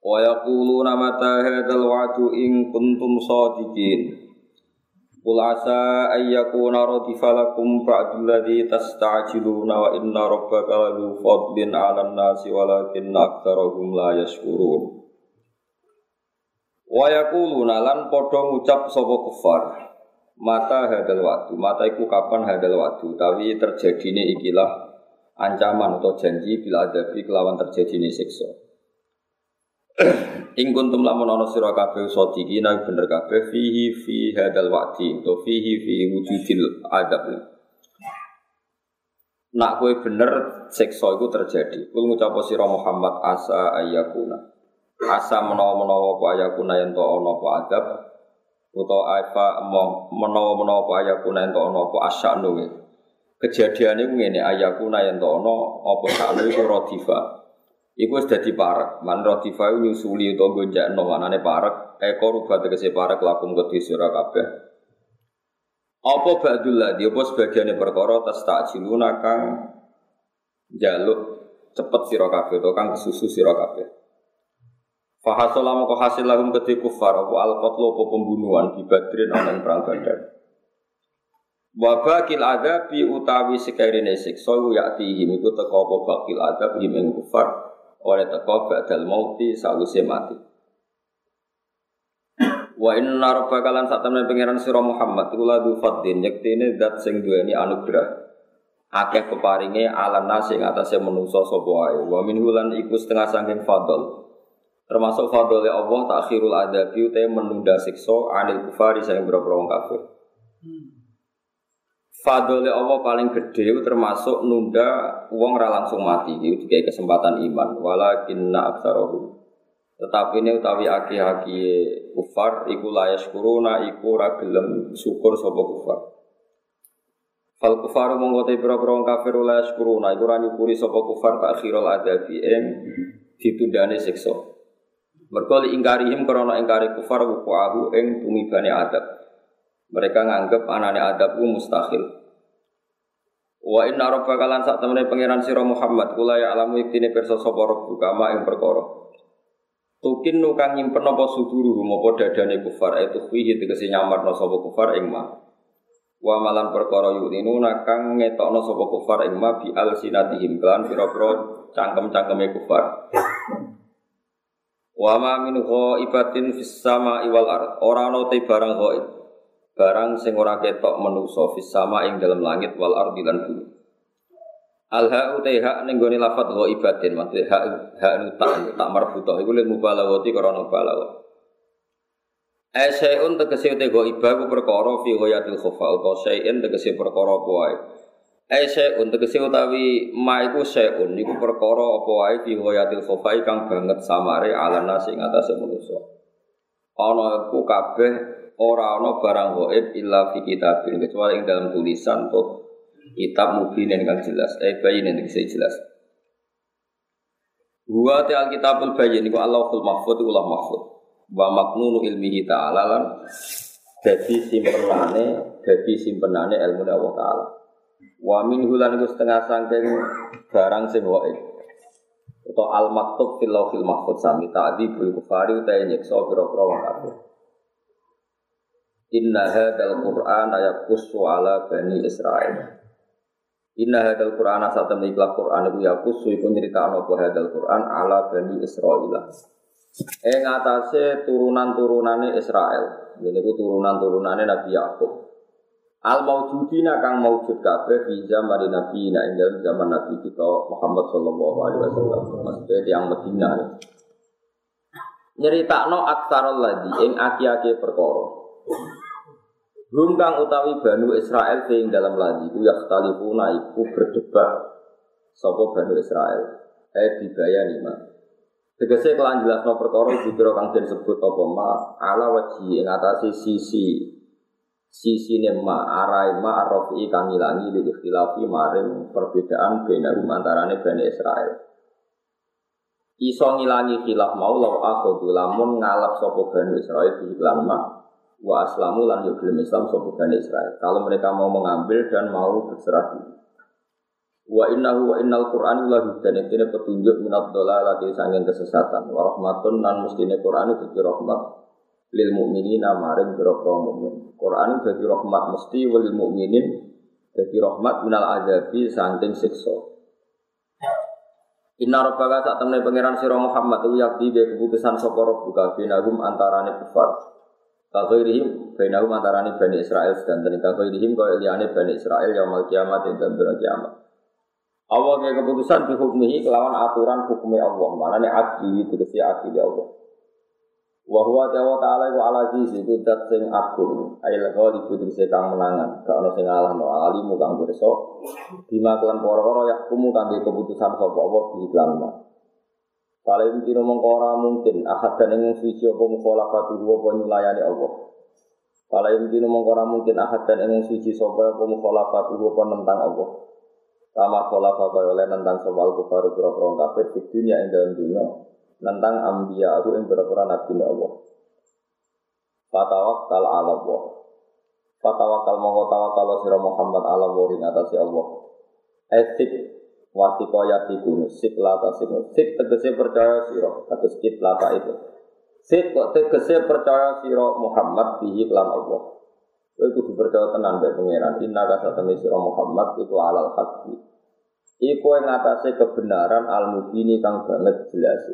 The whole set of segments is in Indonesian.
Wa yaquluna mata hadzal wa'du in kuntum shadiqin. Qul asa ay yakuna radifa lakum ba'du alladhi tasta'jiluna wa inna rabbaka ladzu fadlin 'alan nasi walakinna aktsarahum la yashkurun. Wa yaquluna lan padha ngucap sapa kufar. Mata hadal waktu, mata iku kapan hadal waktu, tapi terjadine ikilah ancaman atau janji bila adabi kelawan terjadine siksa. Ing kuntum lamun ana sira kabeh sadiqina bener kabeh fihi fi hadal waqti to fihi fi wujudil adab. Nak kowe bener siksa iku terjadi. Kul ngucap sira Muhammad asa ayakuna. Asa menawa-menawa apa ayakuna yen to ana apa adab utawa apa menawa-menawa apa ayakuna yen to ana apa asyanu. Kejadiane ngene ayakuna yen to ana apa sakno iku radifa. Iku wis dadi parek. Man rotifa nyusuli utawa gonjakno manane parek. Eko rubah tegese parek lakum kedhi sira kabeh. Apa ba'dul ladhi, apa sebagiannya perkara tas tak ciluna kang jaluk cepet sira kabeh utawa kang kesusu sira kabeh. Fahasola moko hasil lahum kedhi kufar apa alqatlu apa pembunuhan di Badrin ana perang Badar. Wabakil adabi utawi sekarine siksa yaktihim iku teka apa bakil adab ing kufar oleh teko badal mauti sawise mati. Wa inna rabbaka lan sak temene pangeran sira Muhammad iku ladu faddin yektene zat sing duweni anugerah. Akeh peparinge ala nasi ing atase menungso sapa wae. Wa min hulan iku setengah saking fadl. Termasuk fadl ya Allah takhirul adabi te menunda siksa anil kufari sing boro-boro kafir. Fadole Allah paling gede termasuk nunda uang ra langsung mati. Itu kayak kesempatan iman. Walakinna aksarohum tetapi ini utawi aki-aki kufar iku layas kuruna iku ragilem syukur sopo kufar. Fal kufaru mongko te pira-pira kafir layas kuruna iku ra nyukuri sapa kufar takhirul adabi ing ditundane siksa. Mergo ingkarihim krana ingkari kufar wuku'ahu ing tumibane adab mereka nganggep anane adabku mustahil. Wa inna rabbaka lan sak temene pangeran sira Muhammad kula ya alamu iktine pirsa sapa rabbuka ma ing perkara. Tukin nu kang nyimpen apa suduru apa dadane kufar itu fihi tegese nyamarno sapa kufar ing ma. Wa malan perkara yuninu kang ngetokno sapa kufar ing ma bi alsinatihim kan pira-pira cangkem-cangkeme kufar. Wa ma min ghaibatin fis sama wal ard. Ora ana te barang ghaib barang sing ora ketok manusa fis sama ing dalam langit wal ardi lan bumi. Al ha utai hak ning gone lafat ghaibatin maksud hak hak nu tak marbutoh iku lil mubalaghati karena balaghah. Asyai'un tegese te ghaibah ku perkara fi ghayatil khofa utawa syai'in tegese perkara apa wae. Tegese utawi ma iku syai'un iku perkara apa wae fi ghayatil khofa kang banget samare ala nasi ing atase manusa. Ana iku kabeh ora ana barang gaib illa fi kitabin kecuali ing dalam tulisan tuh kitab mubin yang jelas eh bayin yang jelas. Wa ta alkitabul bayin iku Allahul mahfud ulah mahfud. Wa maknunu ilmihi ta'ala lan dadi simpenane dadi simpenane ilmu Allah taala. Wa min hulan iku setengah sangking barang sing gaib atau al maktub fil lauhil mahfud sami ta'dibul kufari utawa nyiksa pira-pira kafir Inna hadal Qur'an yaqussu ala bani Israel. Inna hadal Qur'an saat temen ikhlas Qur'an iku yaqussu iku nyritakno apa hadal Qur'an ala bani Israel. Ing atase turunan-turunane Israel. Ini ku turunan-turunane Nabi Yakub. Al maujudina kang maujud kabeh fi zaman Nabi ina ing zaman Nabi kita Muhammad sallallahu alaihi wasallam. Maksudnya yang Medina. Nyeritakno aksarul ladhi ing aki-aki perkara. Hum utawi Banu Israel sing dalam ladi ku yakhtalifuna iku berdebat sapa Banu Israel. Eh dibaya lima. Tegese kelan jelasno perkara dikira kang den sebut apa ma ala waji ing atase sisi sisi ma arai ma arrofi kang ngilangi di khilafi maring perbedaan benarum antarane Bani Israel. Iso ngilangi khilaf mau law akhadu lamun ngalap sapa Bani Israel di iklan ma wa aslamu lan yuglim Islam sapa Bani Israel. Kalau mereka mau mengambil dan mau berserah diri. Wa innahu wa innal Qur'an la hudan petunjuk minat dolalati sanging kesesatan. Wa rahmatun nan mestine Qur'an itu rahmat lil mukminin maring biro mukmin. Qur'an dadi rahmat mesti lil mukminin dadi rahmat minal azabi saking siksa. Inna rabbaka sak temne pangeran sira Muhammad ku yakti be keputusan sapa rabbuka binahum antarane kufar. Kaghairihim bainahum antarane Bani Israel sedanten kaghairihim kaya liyane Bani Israel yaumul kiamat ing dalem kiamat. Allah kayak keputusan di hukmihi kelawan aturan hukumnya Allah. Mana nih adli itu kesi adli Allah. Wahwa jawa ta'ala wa ala jizi itu dat sing agung Ail ghali butuh kang menangan Gak ada sing ngalah no alimu kang berso Bima kelan poro-poro kumu kang keputusan sopa Allah di iklan Kalau mungkin mengkora mungkin Ahad dan ingin suci apa mukholafatu Apa nyulayani Allah. Kalau mungkin mengkora mungkin Ahad dan ingin suci sopa apa mukholafatu Apa nentang Allah. Kama kola kaya oleh nentang soal kufaru pura-pura kafir di dunia yang dalam dunia. Nentang ambia aku yang pura-pura nabi Allah. Fatawakal ala Allah. Fatawakal mongko tawakal sira Muhammad ala Allah ing Allah. Etik wasiko yatikun sik lata sik sik tegese percaya sira kados kit lata itu Sik kok tegese percaya sira Muhammad bihi lan Allah Kowe kudu percaya tenan mbek pangeran. Inna ka satene sira Muhammad iku alal haqqi. Iku ing atase kebenaran al mubini kang banget jelas.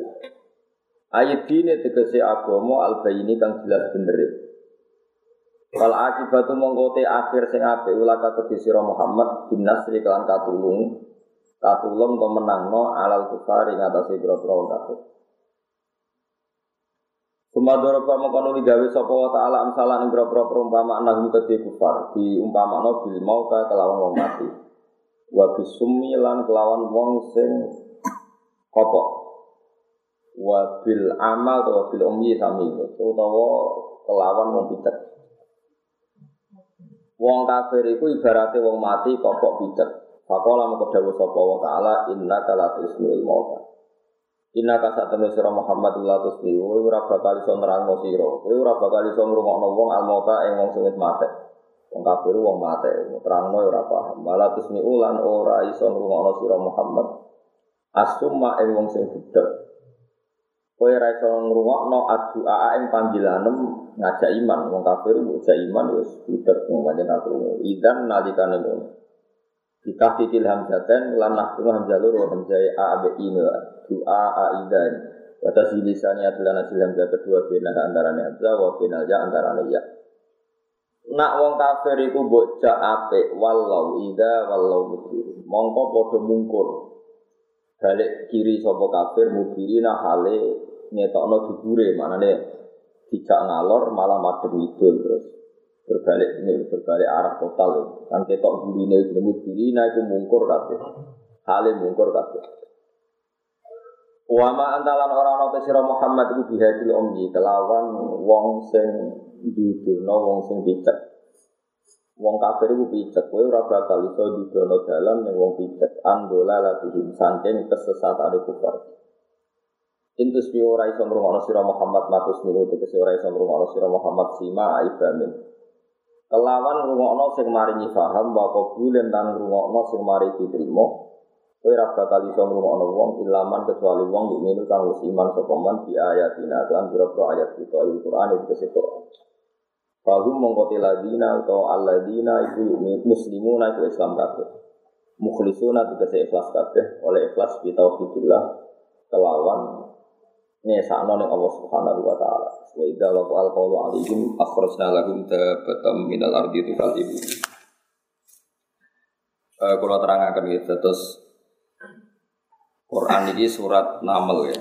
Ayat dini tegese agama al bayini kang jelas bener. Wal akibatu mongkote akhir sing apik ulaka kedhi Muhammad bin nasri kelan katulung katulung to menangno alal kufar ing atase boro-boro kafir. Sumadoro pa mengkono digawe sapa wa taala amsalan ing boro perumpamaan nahum kedhe kufar diumpamakno bil mauta kelawan wong mati. Wa bisummi lan kelawan wong sing kopok. Wa bil amal atau bil ummi sami utawa kelawan wong picek. Wong kafir iku ibarate wong mati kopok picek. Fakola mengko dawuh sapa wa taala innaka la tusmi'ul mauta. Inna kasat temen sira Muhammad ulatus bi kowe ora bakal iso nerangno sira. Kowe ora bakal iso wong almota ing wong sing wis mate. Wong kafir wong mate, terangno ora paham. Malah tusmi ulan ora iso ngrungokno sira Muhammad. Asumma ing wong sing budek. Kowe ora iso ngrungokno addu'a ing panggilanem ngajak iman. Wong kafir ngajak iman wis budek wong aku. Idan nalikane. Kita fikil hamzatan lan nahkunu hamzah loro hamzah a abe ini doa a idan. Kata si lisannya adalah nasil hamzah kedua bina antara hamzah wa bina ya antara ya. Nak wong kafir iku bocah ape walau ida walau mudhir. Mongko padha mungkur. Balik kiri sapa kafir mudhirina hale ngetokno dubure manane dijak ngalor malah madhep idul terus berbalik ini berbalik arah total kan ketok burine jenenge burina itu mungkur kabeh hale mungkur kabeh Wama antalan orang ana sira Muhammad iku bihadil ummi kelawan wong sing didono wong sing picek. Wong kafir iku picek, kowe ora bakal iso didono dalan ning wong picek. Andola latihim saking kesesatane kufar. Intus bi ora iso Muhammad matus minu tegese ora iso ngrungokno Muhammad sima aibamin. Kelawan ngrungokno sing maringi paham wa qabulen tan ngrungokno sing mari diterima. Kowe ora bakal iso ngrungokno wong ilaman kecuali wong mukmin kang wis iman sapa man bi ayatina lan biro ayat kita Al-Qur'an iki Qur'an. Fahum mongkoti ladina atau alladina itu muslimuna itu Islam kabeh. Mukhlisuna tegese ikhlas kabeh oleh ikhlas bi tauhidillah kelawan sakno ning Allah Subhanahu wa taala. Wa idza laqa al-qawlu alaihim akhrajna lahum tabatam minal ardi tukal ibu. Uh, kalau terangkan gitu, terus Quran ini surat Naml ya.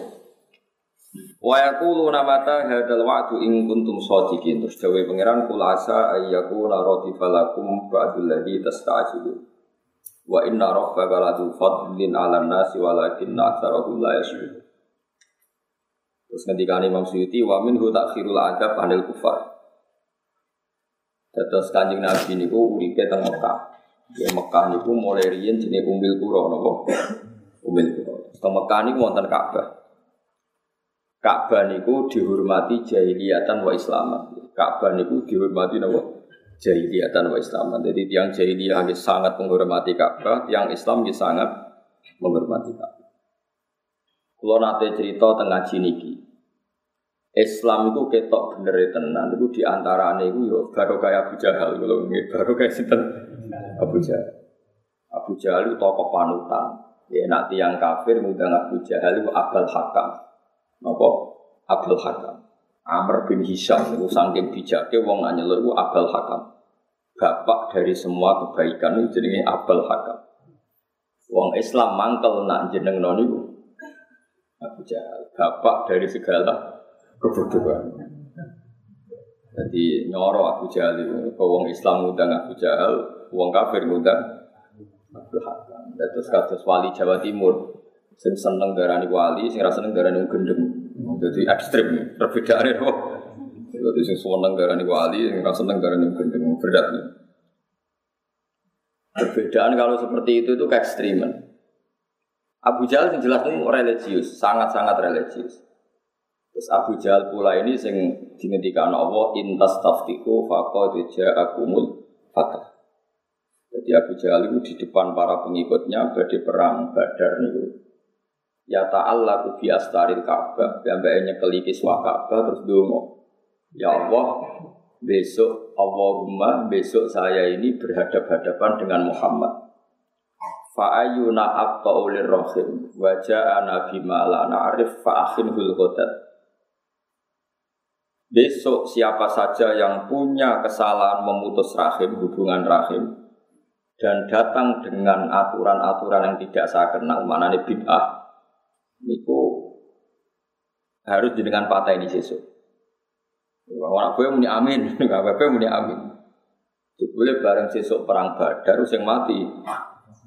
Wa yaquluna mata hadzal wa'du in kuntum shadiqin. Terus dawe pangeran kul asa ayyakuna radifalakum ba'dul ladzi tasta'jilun. Wa inna rabbaka ladu fadlin 'alan nasi walakinna aktsarahum la yashkurun. Terus ketika Imam Suyuti wa minhu takhirul adab anil kufar. Terus kanjeng Nabi niku uripe teng Mekah. Ya Mekah niku mulai riyen jenenge Umil Qura napa? Umil Qura. Teng Mekah niku wonten Ka'bah. Ka'bah niku dihormati jahiliyatan wa islaman. Ka'bah niku dihormati napa? Jahiliyatan wa islaman. Jadi tiang jahiliyah sangat menghormati Ka'bah, tiang Islam sangat menghormati Kalau nate cerita tengah niki. Islam itu ketok bener e tenan. Itu di antara itu yo baru kayak Abu Jahal kalau ini baru kayak sinten Abu Jahal. Abu Jahal itu tokoh panutan. Ya nak tiang kafir ngundang Abu Jahal itu Abdul Hakam. Napa? Abdul Hakam. Amr bin Hisham itu saking bijaknya wong nanya itu Abdul Hakam. Bapak dari semua kebaikan itu jenenge Abdul Hakam. Wong Islam mangkel nak jeneng noniku Abu Jahal, bapak dari segala kebodohan. Jadi nyoro Abu Jahal itu, wong Islam ngundang Abu Jahal, wong kafir ngundang Abu Hakam. Terus kados wali Jawa Timur, sing seneng darani wali, sing rasa seneng darani gendeng. Jadi ekstrim, perbedaannya kok. Jadi sing seneng darani wali, sing rasa seneng darani gendeng, berat. Perbedaan kalau seperti itu itu keekstriman. Abu Jahal yang jelas itu religius, sangat-sangat religius. Terus Abu Jahal pula ini sing dingendikan Allah intas taftiku faqad ja'akumul fatah. Jadi Abu Jahal itu di depan para pengikutnya berdi perang Badar niku. Ya ta'ala ku bi Ka'bah, piyambake keliki kiswa Ka'bah terus donga. Ya Allah, besok Allahumma besok saya ini berhadap-hadapan dengan Muhammad. Fa'ayuna abta'u lirrahim Wajah nabi ma'la na'rif fa'akhin hulqodat Besok siapa saja yang punya kesalahan memutus rahim, hubungan rahim dan datang dengan aturan-aturan yang tidak saya kenal, mana ini bid'ah, niku harus dengan patah ini sesuk. Orang gue muni amin, nggak apa-apa muni amin. Boleh bareng sesuk perang badar, yang mati.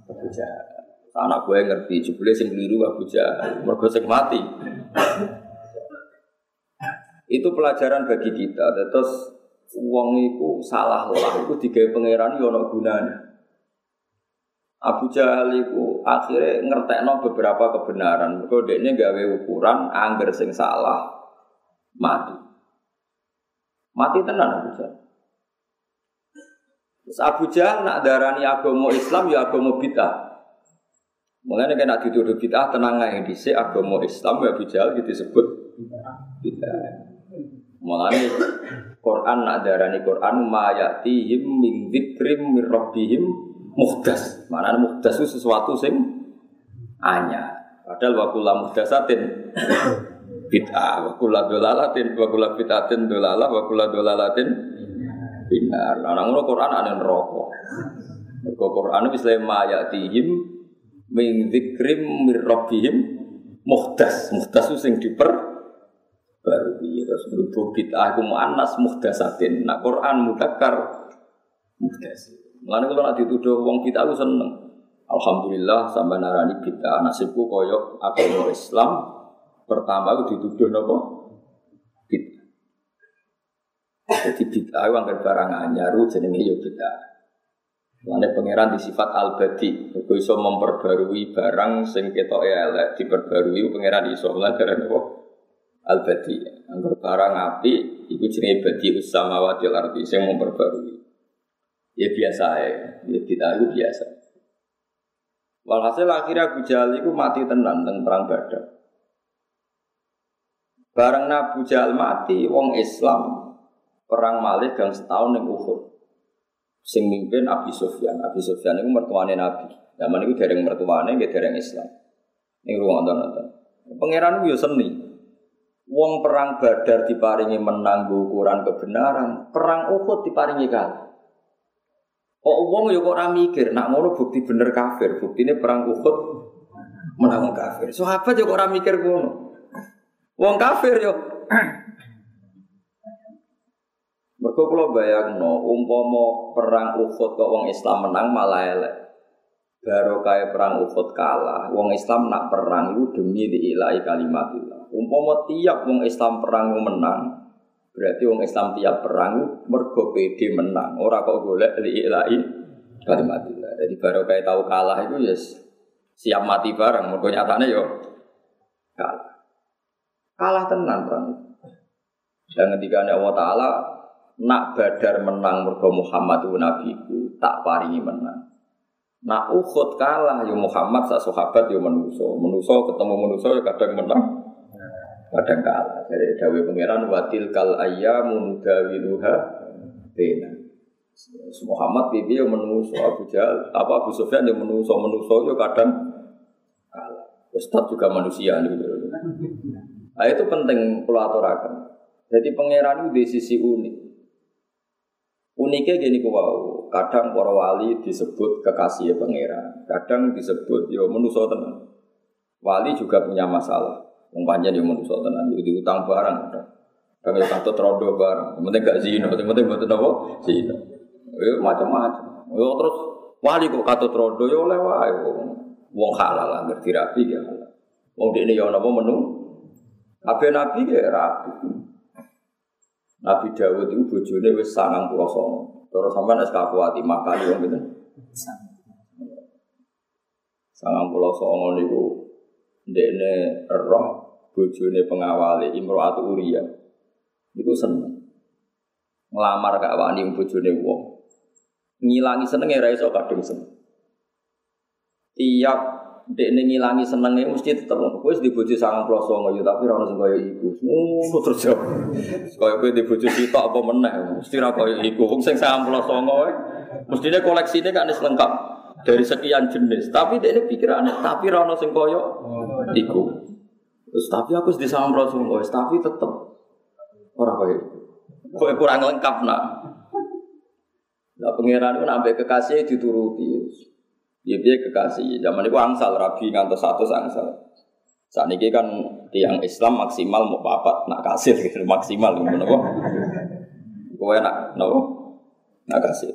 Abu Jahal. Anak gue ngerti, jebule sing keliru Abu Jahal, mergo sing mati. Itu pelajaran bagi kita. Terus uang itu salah lah, itu tiga pangeran yo ono gunanya. Abu Jahal itu akhirnya ngertekno beberapa kebenaran. Mergo gawe ukuran angger sing salah mati. Mati tenan Abu Jahal. Terus Abu Jahal nak darani agama Islam ya agama bid'ah. Mulanya kena dituduh bid'ah tenang aja di si agama Islam ya Abu Jahal gitu disebut bid'ah. Mulanya Quran nak darani Quran ma yatihim min dzikrim rabbihim muhdas. Mana muhdas itu sesuatu sing anya. Padahal wa kullu muhdasatin bid'ah wa kullu dolalatin wa kullu bid'atin dolalah wa kullu dolalatin Binar. Nah, ngono Quran ana neraka. Mergo Quran wis le mayatihim min dzikrim mir rabbihim muhdas. Muhdas sing diper baru terus berhubung kita aku muannas muhdasatin. Nah Quran mudzakkar muhdas. Mulane kalau nak dituduh wong kita aku seneng. Alhamdulillah sampai narani kita nasibku koyok agama Islam pertama aku dituduh nopo jadi bid'ah yang barang anyaru jenenge yo bid'ah. Lane pangeran di sifat al-badi, kok iso memperbarui barang sing ketok elek diperbarui pangeran iso lan dereng apa? Al-badi. Barang api iku jenenge badi usamawati wal ardi sing memperbarui. Ya biasa ya, ya bid'ah itu biasa. Walhasil akhirnya Abu Jahal itu mati tenan teng perang Badar. Barang Abu Jahal mati, wong Islam perang Malik gang setahun yang Uhud. Sing mimpin Abi Sufyan. Abi Sufyan itu mertuane Nabi. Zaman itu dereng mertuane, nggih dereng Islam. Ini ruang nonton. Pangeran itu seni. Wong perang Badar diparingi menang ukuran kebenaran, perang Uhud diparingi kalah. Kok wong ya kok ora mikir, nak ngono bukti bener kafir, buktine perang Uhud menang kafir. Sahabat ya kok ora mikir ngono. Wong kafir yo Mereka kalau bayang no, umpomo perang Uhud kok wong Islam menang malah elek. kayak perang Uhud kalah, wong Islam nak perang itu demi diilai kalimatillah. Umpama tiap wong Islam perang menang, berarti wong Islam tiap perang mergo pede menang. Ora kok golek diilai kalimatillah. Jadi baru kayak tahu kalah itu ya siap mati bareng. Mergo nyatane yo kalah. Kalah tenan perang. Dan ketika Allah Ta'ala nak badar menang mergo Muhammad itu nabiku tak paringi menang. Nak Uhud kalah ya Muhammad sak sahabat ya menuso. Menuso ketemu menuso ya kadang menang. Kadang kalah. Jadi dawuh pangeran watil kal ayyamu nudawiluha bena. Muhammad pipi yang menuso Abu Jahal apa Abu Sufyan yang menuso menuso ya kadang kalah. Ustaz juga manusia nih. Nah, itu penting kalau aturakan. Jadi pangeran itu di sisi unik. Uniknya gini kau kadang para wali disebut kekasih pangeran, kadang disebut yo menuso tenan. Wali juga punya masalah. Wong yo menuso tenan, yo diutang barang kadang. Kadang yo katut rodo barang, yang penting gak zina, yang penting mboten apa? Zina. Yo macam-macam. Yo terus wali kok katut rodo yo oleh wae wong halal lah ngerti rapi ya halal. Wong dekne yo napa menu? Kabeh nabi ya rapi. Nabi Dawud itu bojone wis 99. Terus sampai es kakuati makali. Sangang pulau songo niku ndekne roh bojone pengawale Imro'atu Uriya. Niku seneng. Ngelamar kak wani bojone wong. Ngilangi senenge ra iso kadung seneng. Tiap dekne ngilangi senenge mesti tetep kowe di bojo 99 ya tapi ora ono sing kaya iku. Ngono terus jawab. Kaya kowe di bojo sitok apa meneh mesti ora kaya iku. Wong sing 99 wae mestine koleksine kan lengkap dari sekian jenis. Tapi dekne pikirane tapi ora ono sing kaya iku. Terus tapi aku di 99 wis tapi tetep ora kaya iku. Kowe kurang lengkap nak. Nah, pangeran itu nambah kekasih dituruti. Ya dia kekasih. Zaman itu angsal rabi ngantos satu angsal. Saat ini kan tiang Islam maksimal mau papat nak kasih gitu maksimal gitu nopo. Kowe nak nopo nak kasih.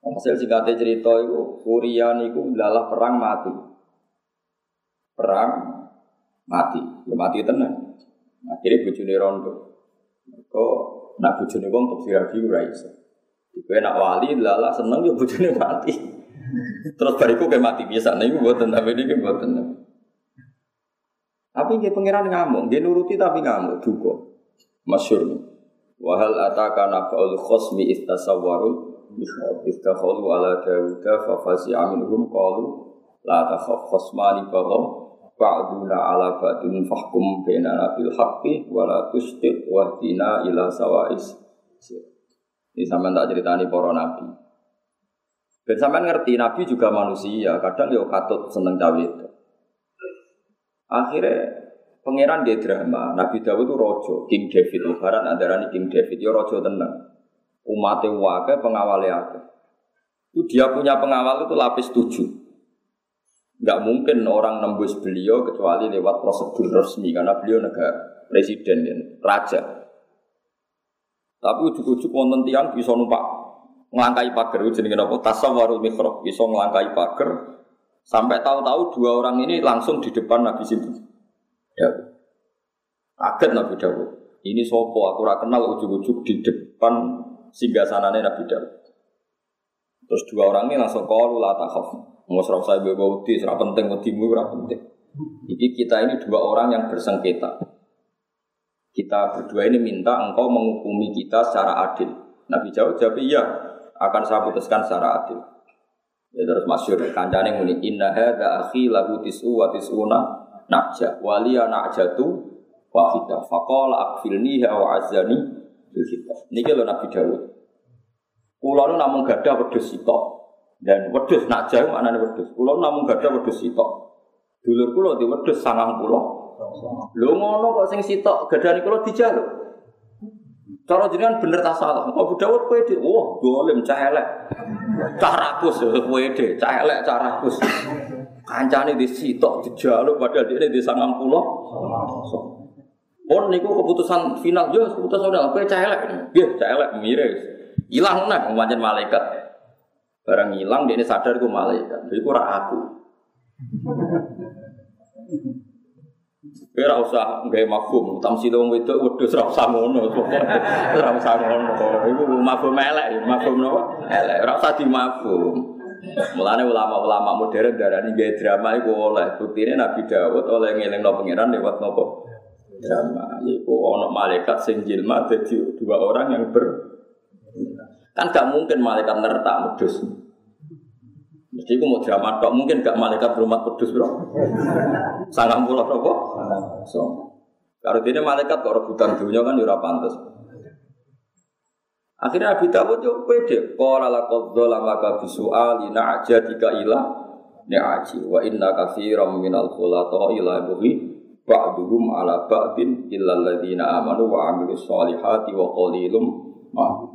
Hasil singkatnya cerita itu Furian itu adalah perang mati. Perang mati, ya mati tenang. Akhirnya bujuni rondo. Kok nak bujuni wong untuk sirabi ora iso. Kowe nak wali lala seneng ya bujuni mati. Terus bariku kayak mati biasa, nih gue buatan tapi ini buatan. Tapi dia pangeran ngamuk, dia nuruti tapi ngamuk juga. Masyur nih. Wahal ataka nafa'ul khosmi istasawwaru Istakhalu ala Dawuda fafasi aminhum qalu La takhaf khosmani baghaw Ba'duna ala ba'dun fahkum bainana bil haqqi Wa la tustit wahdina ila sawa'is Ini sama tak ceritani para nabi dan sampai ngerti Nabi juga manusia, kadang ya katut seneng cawe itu. Akhirnya pangeran dia drama. Nabi Dawud itu rojo, King David. Lebaran antara ini King David, ya rojo tenang. Umatnya wakil, pengawalnya ada. Itu dia punya pengawal itu lapis tujuh. Gak mungkin orang nembus beliau kecuali lewat prosedur resmi karena beliau negara presiden dan raja. Tapi ujuk-ujuk wonten tiang bisa numpak ngelangkai pagar itu jenenge apa? Tasawwarul mikrob bisa ngelangkai pagar. Sampai tahu-tahu dua orang ini langsung di depan Nabi situ ya. Kaget Nabi Dawud. Ini sopo? Aku ora kenal ujuk-ujuk di depan singgah sananya Nabi Dawud. Terus dua orang ini langsung kalu la takhaf. Mau serap saya bawa uti serap penting utimu serap penting. Jadi kita ini dua orang yang bersengketa. Kita berdua ini minta engkau menghukumi kita secara adil. Nabi jawab jawab iya akan saya putuskan secara adil. Ya terus masyur kancane muni inna hadza akhi lahu tis'u wa tis'una nakja waliya nakjatu wahida faqala akfilniha wa azani bil kitab. Niki lho Nabi Dawud. Kula nu namung gadah wedhus sitok. Dan wedhus nakja maknane wedhus. Kula namung gadah wedhus sitok. Dulur kula di wedhus 90. Lho ngono kok sing sitok gadani kula dijaluk. Cara jenengan bener tak salah. Abu Dawud pede. Wah, dolim cah elek. Cah rakus pede, cah elek cah rakus. Kancane di dijaluk padahal dia di sangang pulau. Pon niku keputusan final yo keputusan udah kowe cah elek. Nggih, cah elek mire. Ilang nah pancen malaikat. Barang hilang dia sadar gue malaikat. Jadi gue aku. Kowe ora usah gawe mafhum, tamsil wong wedok wedhus ora usah ngono. Ora usah ngono. Iku mafhum elek, mafhum napa? Elek, ora usah dimafhum. Mulane ulama-ulama modern darani gawe drama iku oleh. Buktine Nabi Dawud oleh ngelingno pangeran lewat napa? Drama. Iku ana malaikat sing jilma dadi dua orang yang ber Kan gak mungkin malaikat nertak medus. Mesti aku mau drama tok, mungkin gak malaikat rumah kudus bro. Sangat pulau apa? So. Kalau ini malaikat kok rebutan dunia kan jurah pantas. Akhirnya Abi Dawud yo pede. Qala laqad dzalamaka bisu'ali na'jadika ila ni'aji wa inna katsiran minal khulata ila buhi ba'duhum ala ba'din illa alladziina amanu wa 'amilus solihati wa qalilum ma.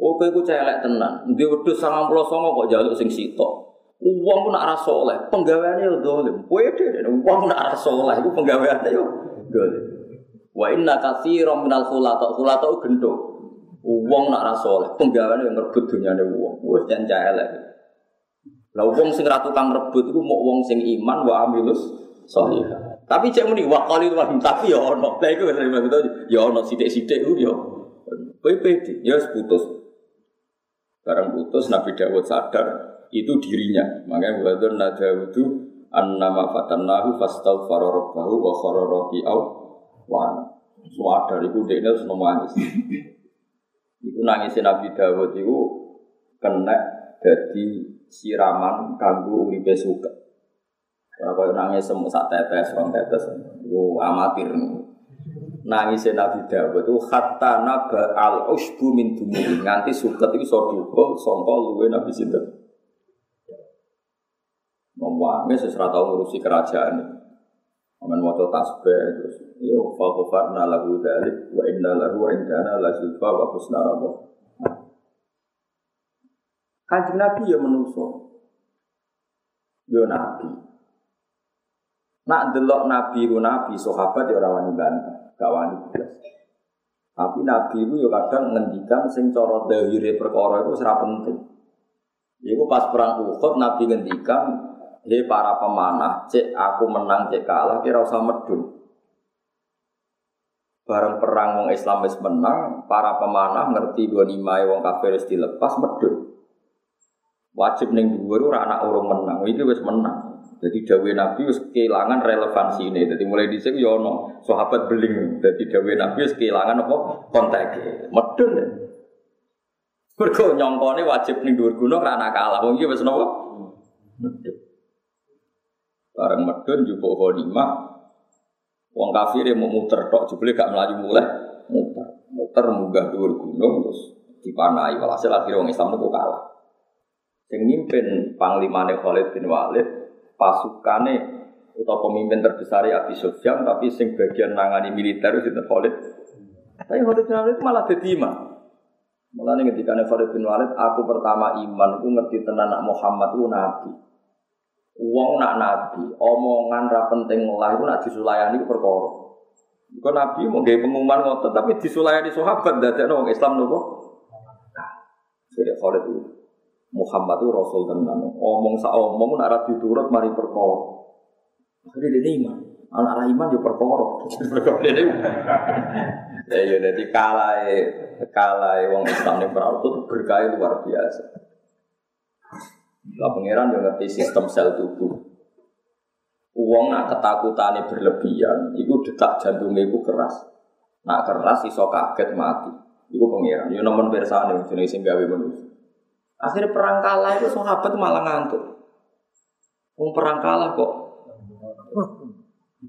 Oh kowe ku celek tenan. Ndi wedhus 99 kok jaluk sing sitok. Uang pun nak soleh, penggaweannya yo dolim. Pede uang nak soleh, itu penggaweannya yo dolim. Wa inna katsiran minal khulata, khulata gendo. Uang nak soleh, penggaweannya yang ngerebut dunyane uang. Wes jan elek. Lah uang sing ra tukang rebut iku mau uang sing iman wa amilus soleh. Tapi cek muni wa qalil wa tapi ya ono. Lah iku wis ya ono sithik-sithik ku yo. Kowe pede, ya putus. Barang putus Nabi Dawud sadar itu dirinya. Makanya wadur nadawudu annama fatannahu fastaghfara rabbahu wa khara raki'au wa Suadar itu dia itu nangis. Itu nangisin Nabi Dawud itu kena jadi siraman kanggo uripe suka. Ora nangis semua sak tetes, rong tetes. Iku amatir. Nangisin Nabi Dawud itu hatta naba al usbu min dumuri nganti suket itu iso sangka luwe Nabi sinten. Memwangi seserah tahu ngurusi kerajaan. Aman wato tasbih terus. Yo faghfarna lahu dzalik wa inna lahu indana la zulfa wa husna rabbah. Kanjeng Nabi ya menuso. Yo Nabi. Nak delok Nabi ku Nabi, sahabat ya ora wani bantah, gak wani. Tapi Nabi itu ya kadang ngendikan sing cara dahire perkara itu ora penting. Iku pas perang Uhud Nabi ngendikan Hei para pemanah, cek aku menang, cek kalah, kira usah medun. Bareng perang wong Islam wis menang, para pemanah ngerti dua lima wong kafir wis dilepas medun. Wajib ning dhuwur ora anak urung menang, iki wis menang. Jadi dawe Nabi wis kehilangan relevansi ini. Jadi mulai dhisik yo ono sahabat beling. Jadi dawe Nabi wis kehilangan apa konteke. Medun. Mergo nyongkone wajib ning dhuwur gunung anak kalah. Wong iki wis napa? Medun. Bareng medun jupuk ghanimah. Wong kafir mau muter tok jebule gak melaju mulai muter. Muter munggah dhuwur gunung terus dipanai walhasil akhirnya wong Islam itu kalah. Sing mimpin panglimane Khalid bin Walid pasukane atau pemimpin terbesar Abi Sufyan tapi sing bagian nangani militer itu Khalid. Tapi Khalid bin Walid malah jadi imam. Malah nih ketika Khalid bin Walid, aku pertama iman, aku ngerti tenan Muhammad itu nabi. Uang nak nabi, omongan ra penting lah itu nak disulayani perkara. Kau nabi mau gaya pengumuman ngotot, tapi disulayani sahabat dari orang Islam nopo. Jadi Khalid itu Muhammad itu Rasul tenan. Omong sa omong nak ra diturut mari perkara. Akhirnya dia iman. Anak ra iman yo perkara. Ya ya jadi kalah kalah wong Islam yang perang itu berkah luar biasa. Lah pangeran yang ngerti sistem sel tubuh. Uang nak ketakutan berlebihan, itu detak jantungnya itu keras. Nak keras iso kaget mati. Itu pangeran. Yo nomor bersane jenis sing gawe manusia. Akhirnya perang kalah itu sahabat malah ngantuk. Wong perang kalah kok.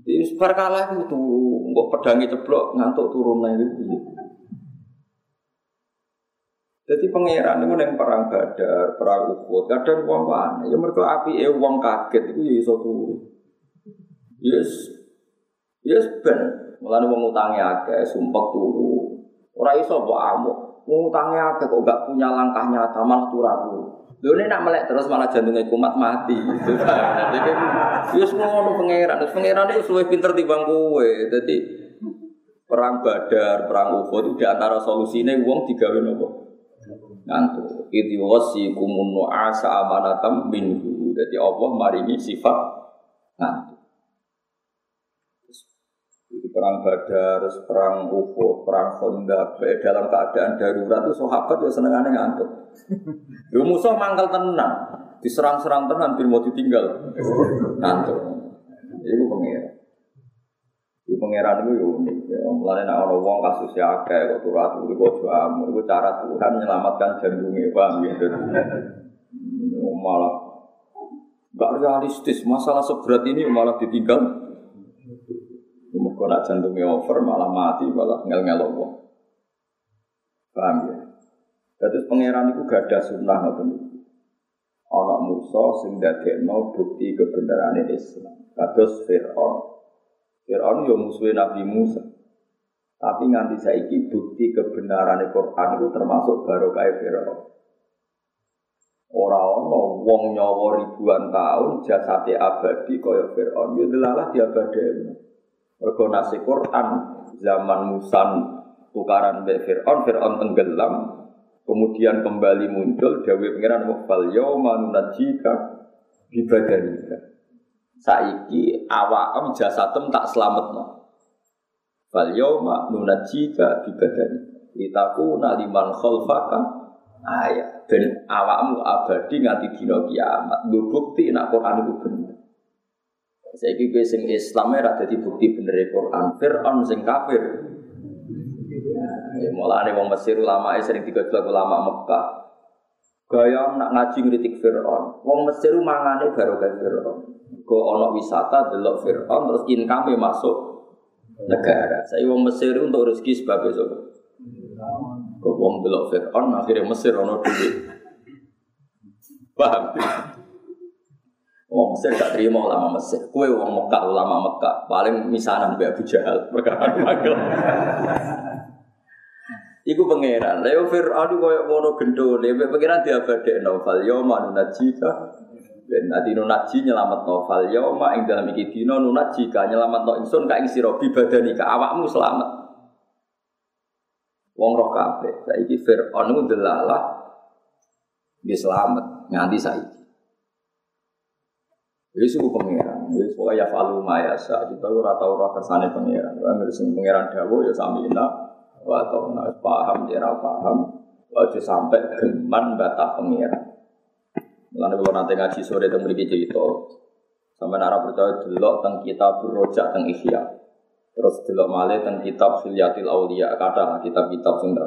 Di perang kalah itu turu, kok pedangi ceblok ngantuk turun lagi. Jadi pangeran itu yang perang badar, perang ukut, kadang uang mana? Ya mereka api eh uang kaget itu ya iso turu. Yes, yes ben. Mulane wong utange akeh, sumpah turu. Ora iso mbok amuk. Wong utange akeh kok gak punya langkah nyata malah turu turu. Lho ini nak melek terus malah jantungnya kumat mati. Jadi yes ngono pangeran. Terus pangeran itu suwe pinter timbang kowe. Jadi perang badar, perang ukut itu di antara solusinya uang digawe nopo ngantuk. Idhi wasikumun nu'asa amanatam minhu. Jadi Allah maringi sifat ngantuk. Itu perang Badar, perang Uhud, perang Khandaq, dalam keadaan darurat itu sahabat ya senengannya ngantuk. Yo musuh mangkal tenang, diserang-serang tenan bil mau ditinggal. Ngantuk. Iku pengira. Di pangeran itu ya unik. Ya, mulai nak orang wong kasus ya akeh kok turu kok jamu. Itu cara Tuhan menyelamatkan jantungnya paham ya. Malah gak realistis. Masalah seberat ini malah ditinggal. Mereka nak jantungnya over malah mati malah ngel-ngel wong. Paham ya? Jadi pangeran itu gak ada sunnah ngoten Anak Musa sing dadekno bukti kebenaran Islam. Kados Fir'aun. Fir'aun yo musuh Nabi Musa. Tapi nganti saiki bukti kebenaran Quran itu termasuk baru kayak Fir'aun. Orang ono wong nyawa ribuan tahun jasate abadi kaya Fir'aun yo delalah diabadeni. Mergo nasi Quran zaman Musa tukaran be Fir'aun, Fir'aun tenggelam, kemudian kembali muncul Dewi Pengiran fal yauma nunajjika bi badanika saiki awam jasadem tak selametno. Fal yauma nunajjika bi badani litaku naliman khalfaka ayat ben awakmu abadi nganti dina kiamat. Nggo bukti nek Quran iku bener. Saiki kowe sing Islam ora dadi bukti bener Quran. Fir'aun sing kafir. Ya mulane wong Mesir ulama sering digojlok ulama Mekah. Gaya nak ngaji ngritik Fir'aun. Wong Mesir mangane baru kayak Fir'aun. Go ono wisata delok Fir'aun terus income masuk negara. Saya wong Mesir untuk rezeki sebab itu. Go wong delok Fir'aun akhirnya Mesir ono duit. Paham? Wong Mesir gak terima ulama Mesir. Kue wong Mekah ulama Mekah paling misanan be Abu Jahal perkara magel. Iku pangeran. Leo Fir'aun koyo ngono gendone, pangeran diabadekno fal yauma nunajika Ben nanti nunaji nyelamat novel yauma ing dalam iki dino nunaji ka nyelamat no insun ka ing sira bibadani ka awakmu selamat. Wong roh kabeh saiki Firaun ku delalah dia selamat nganti saiki. Jadi suku pangeran, jadi pokoknya ya falu mayasa kita ora tau ora kersane pangeran. Kan sing pangeran dawuh ya samina wa tauna paham ya paham. Aja sampai geman batah pangeran. Lalu kalau nanti ngaji sore tentang beri cerita, sampai nara percaya delok tentang kitab berojak tentang ihya, terus delok malih tentang kitab filiatil aulia kata kitab-kitab sing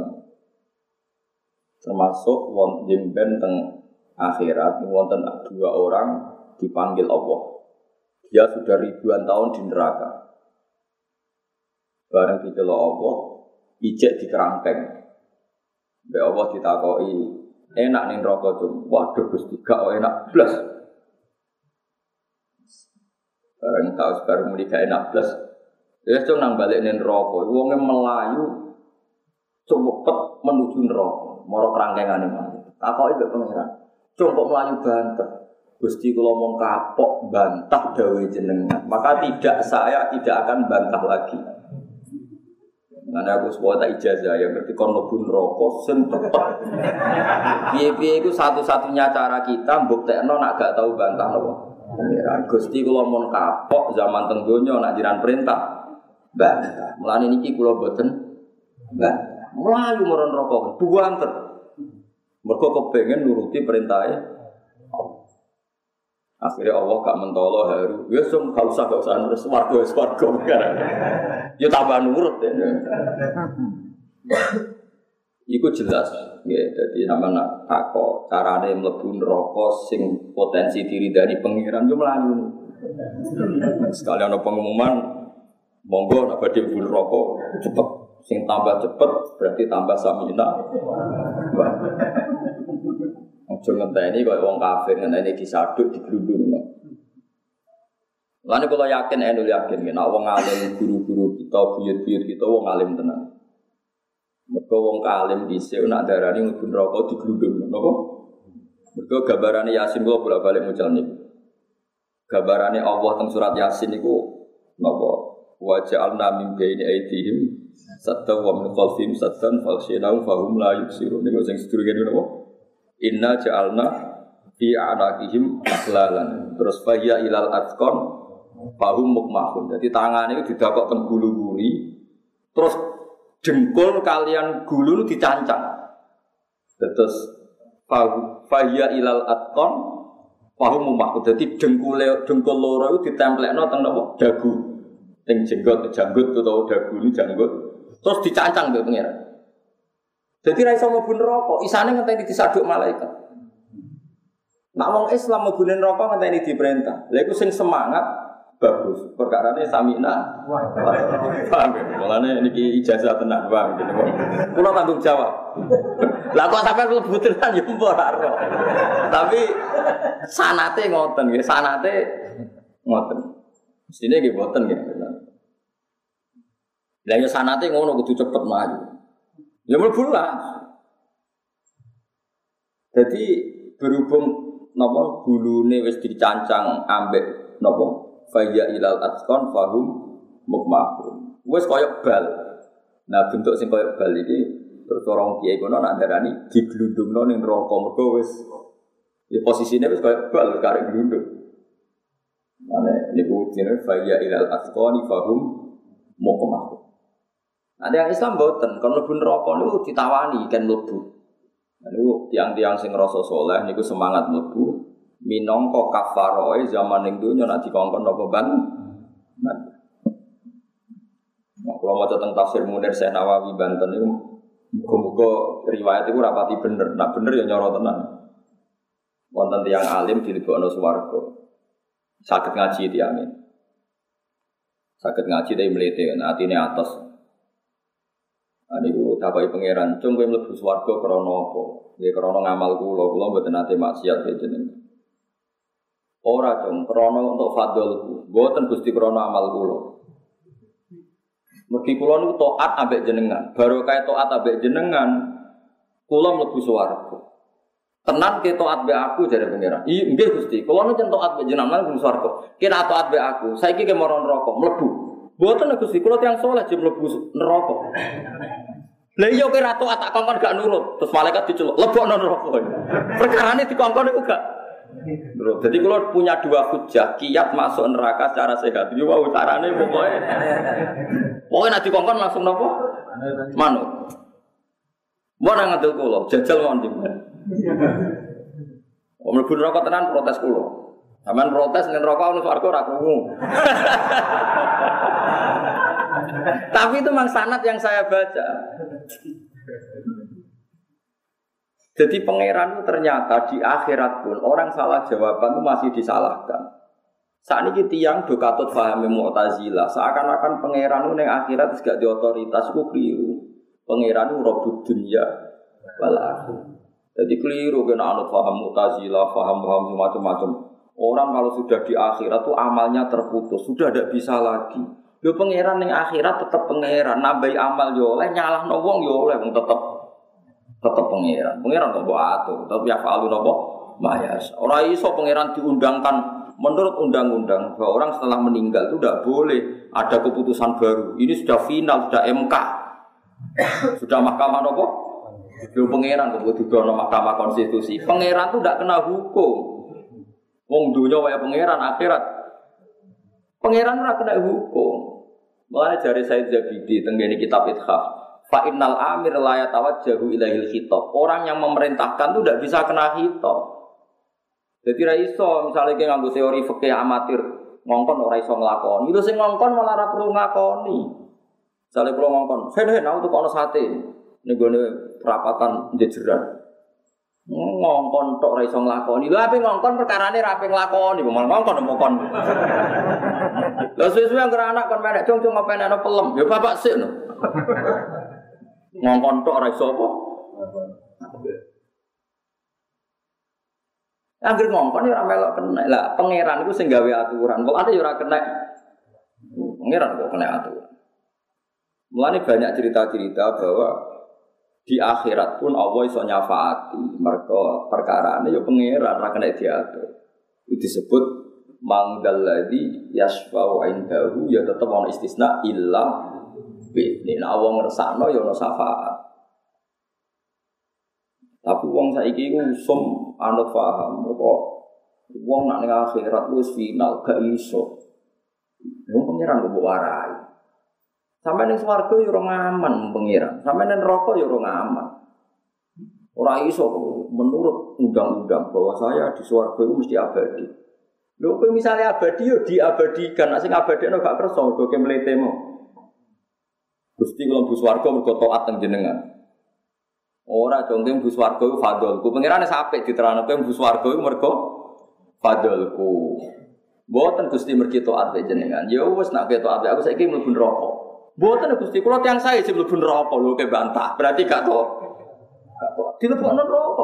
termasuk wonten jemben tentang akhirat wonten dua orang dipanggil Allah. Dia sudah ribuan tahun di neraka. Bareng dicelok Allah, ijek di kerangkeng. Be Allah ditakoi enak nih rokok tuh. Waduh Gusti gak enak plus. Barang tahu sekarang muni gak enak plus. Ya so nang balik nih rokok. Wongnya melayu cepet menuju neraka. Moro kerangkengan ini. Apa itu pengiran? Coba melayu banter. Gusti kalau mau kapok bantah dawe jenengan, maka tidak saya tidak akan bantah lagi. Nanti aku sebuah tak ijazah ya berarti kon lebih rokok sen Biaya itu satu-satunya cara kita buktekno nak gak tahu bantah nopo. Pangeran Gusti kula mon kapok zaman tenggonya nak jiran perintah bantah. Mulane niki kula boten bantah. Melayu rokok buanter. Mergo kepengen nuruti perintahnya Akhirnya Allah gak mentolo haru. Ya sum kalau usah gak usah terus warga warga Ya tambah nurut ya. Iku jelas ya. Jadi nama nak tako carane mlebu neraka sing potensi diri dari pengiran yo melayu. Sekali ana pengumuman monggo nak badhe mlebu neraka cepet sing tambah cepet berarti tambah samina. Ojo ngenteni kaya wong kafir ngenteni disaduk diglundung. Lalu kalau yakin, enul yakin, nek wong alim guru-guru kita, buyut-buyut kita wong alim tenan. Mereka wong alim dhisik nak darani mlebu neraka diglundung, napa? Mereka gambarane Yasin kula bolak-balik mucal niku. Gambarane Allah teng surat Yasin niku napa? Wa ja'alna min baini aydihim sadda wa min khalfihim saddan faghshaynahum fahum la yubsirun. Niku sing sedurunge napa? Inna ja'alna fi anaqihim ahlalan. Terus fahya ilal atqan fahum mukmahun. Jadi tangannya itu didakok teng. Terus jengkol kalian gulu dicancang. Terus fahya ilal atqan fahum mukmahun. Jadi dengkul dengkul loro itu ditemplekno teng napa? Dagu yang jenggot janggut atau dagu ini janggut terus dicancang ke pengiran jadi ra iso mlebu neraka isane ngenteni disaduk malaikat Nak wong Islam mlebu neraka ngenteni diperintah lha iku semangat bagus. Perkara ini samina paham ya? Mulane niki ijazah tenang paham gitu kula tanggung jawab. Lah kok sampai mlebu tenan ya ora tapi sanate ngoten nggih sanate ngoten. Mestine nggih boten nggih. Lah ya sanate ngono kudu cepet maju. Ya mlebu lah. Jadi berhubung napa gulune wis dicancang ambek napa faya ilal atqan fahum mukmahum. Wis koyo bal. Nah bentuk sing koyo bal iki terus orang kiai kono nak darani diglundungno ning neraka mergo wis ya posisine wis koyo bal karek glundung. Ini buktinya faya ilal asqani fahum mukmah. Ada yang Islam boten, kalau lebih rokok itu ditawani kan lebu. Lalu tiang-tiang sing rasa soleh niku semangat lebu. Minongko kafaroe zaman yang dunia nak dikongkon apa ban? Nah, kalau mau tentang tafsir Munir saya Nawawi Banten itu muga riwayat itu rapati bener, nak bener ya nyoro tenan. Wonten tiang alim di dilebokno swarga. Sakit ngaji amin. Sakit ngaji dari melete kan ini atas. Nah, bu tapai pangeran, cung kowe mlebu swarga krana apa? Nggih krana ngamal kula, kula mboten nate maksiat ya. Ora cung krana untuk fadlku, mboten Gusti krana amal kula. Mergi kula niku taat ambek jenengan, baru kaya taat ambek jenengan, kula mlebu swarga. Tenan ke toat be aku jadi pangeran. Iya, enggak gusti. Kalau nu toat be jenengan pun swarga. Kira toat be aku. Saya kira mau neraka, melebu. Buatan gusti. Kalau tiang soleh jadi melebu neraka. Lah iya kira toat tak kongkon gak nurut. Terus malaikat diceluk. Lebok non neraka. Perkara ini dikongkon itu gak. Nurut. Jadi kalau punya dua hujah, kiat masuk neraka secara sehat. Iya wow caranya pokoknya. Pokoknya nanti kongkon langsung nopo. Manut. Mau ngadil kulo, jajal mau Om mlebu neraka tenan protes kulo. Sampeyan protes ning neraka ono swarga ora. Tapi itu memang sanat yang saya baca. Jadi pangeran ternyata di akhirat pun orang salah jawaban itu masih disalahkan. Saat ini tiang do katut pahami mu'tazilah. Seakan-akan pangeran itu yang akhirat gak di otoritas keliru. Pangeran itu robot dunia wal jadi keliru kena anut faham mutazila, faham faham macam-macam. Orang kalau sudah di akhirat tuh amalnya terputus, sudah tidak bisa lagi. Yo pangeran yang akhirat tetap pangeran, nabai amal yo oleh nyalah nobong yo oleh tetap tetap pangeran. Pangeran kok atur, tapi ya falu nopo mayas. Orang iso pangeran diundangkan menurut undang-undang bahwa orang setelah meninggal itu tidak boleh ada keputusan baru. Ini sudah final, sudah MK, sudah mahkamah nopo Lu pangeran didono Mahkamah Konstitusi. Pangeran tuh tidak kena hukum. Wong dunia wae pangeran akhirat. Pangeran ora kena hukum. Mulane jari Said Zabidi tenggene kitab Ithaf. Fa innal amir la yatawajjahu ilahil khitab. Orang yang memerintahkan tuh tidak bisa kena khitab. Jadi ra iso misalnya kayak nganggo teori fikih amatir ngongkon ora iso nglakoni. Itu sing ngongkon malah ora perlu ngakoni. Misalnya kalau ngongkon, "Saya nek tuh kono sate." Nego perapatan jejeran. Ngongkon tok ora iso nglakoni. Lha ape ngongkon perkarane ra ape nglakoni, malah ngongkon ngongkon. Lah suwe-suwe anggere anak kon menek cung-cung apa enek pelem. Ya bapak sik no. Ngongkon tok ora iso apa? Angger ngongkon ya ora melok kena. Lah pangeran iku sing gawe aturan. Kok ada ya ora kena. Pangeran kok kena aturan. Mulane banyak cerita-cerita bahwa di akhirat pun Allah iso nyafaati mereka perkara ini ya pangeran ra kena diatur itu disebut manggal ladzi yasfa'u indahu ya tetep ana istisna illa bi. Nek wong ngersakno ya ana syafaat. Tapi wong saiki iku usum anut paham kok wong nak ning akhirat wis final gak iso. Wong pangeran kok warai. Sampai ning swarga yo ora aman pangeran. Sampai ning neraka yo ora aman. Ora iso menurut undang-undang bahwa saya di swarga itu mesti abadi. Lho misalnya abadi yo diabadikan, nek sing abadine gak kersa mletemu. Gusti kula mlebu swarga mergo taat teng jenengan. Ora jongke mlebu swarga iku fadolku. Pangerane sampe diterangno kowe mlebu swarga iku mergo fadolku. Mboten Gusti mergi taat jenengan. Ya wis nak taat aku saiki mlebu neraka. Mboten Gusti kula tiyang sae sing mlebu neraka lho ke bantah. Berarti gak to Dilebokno neraka.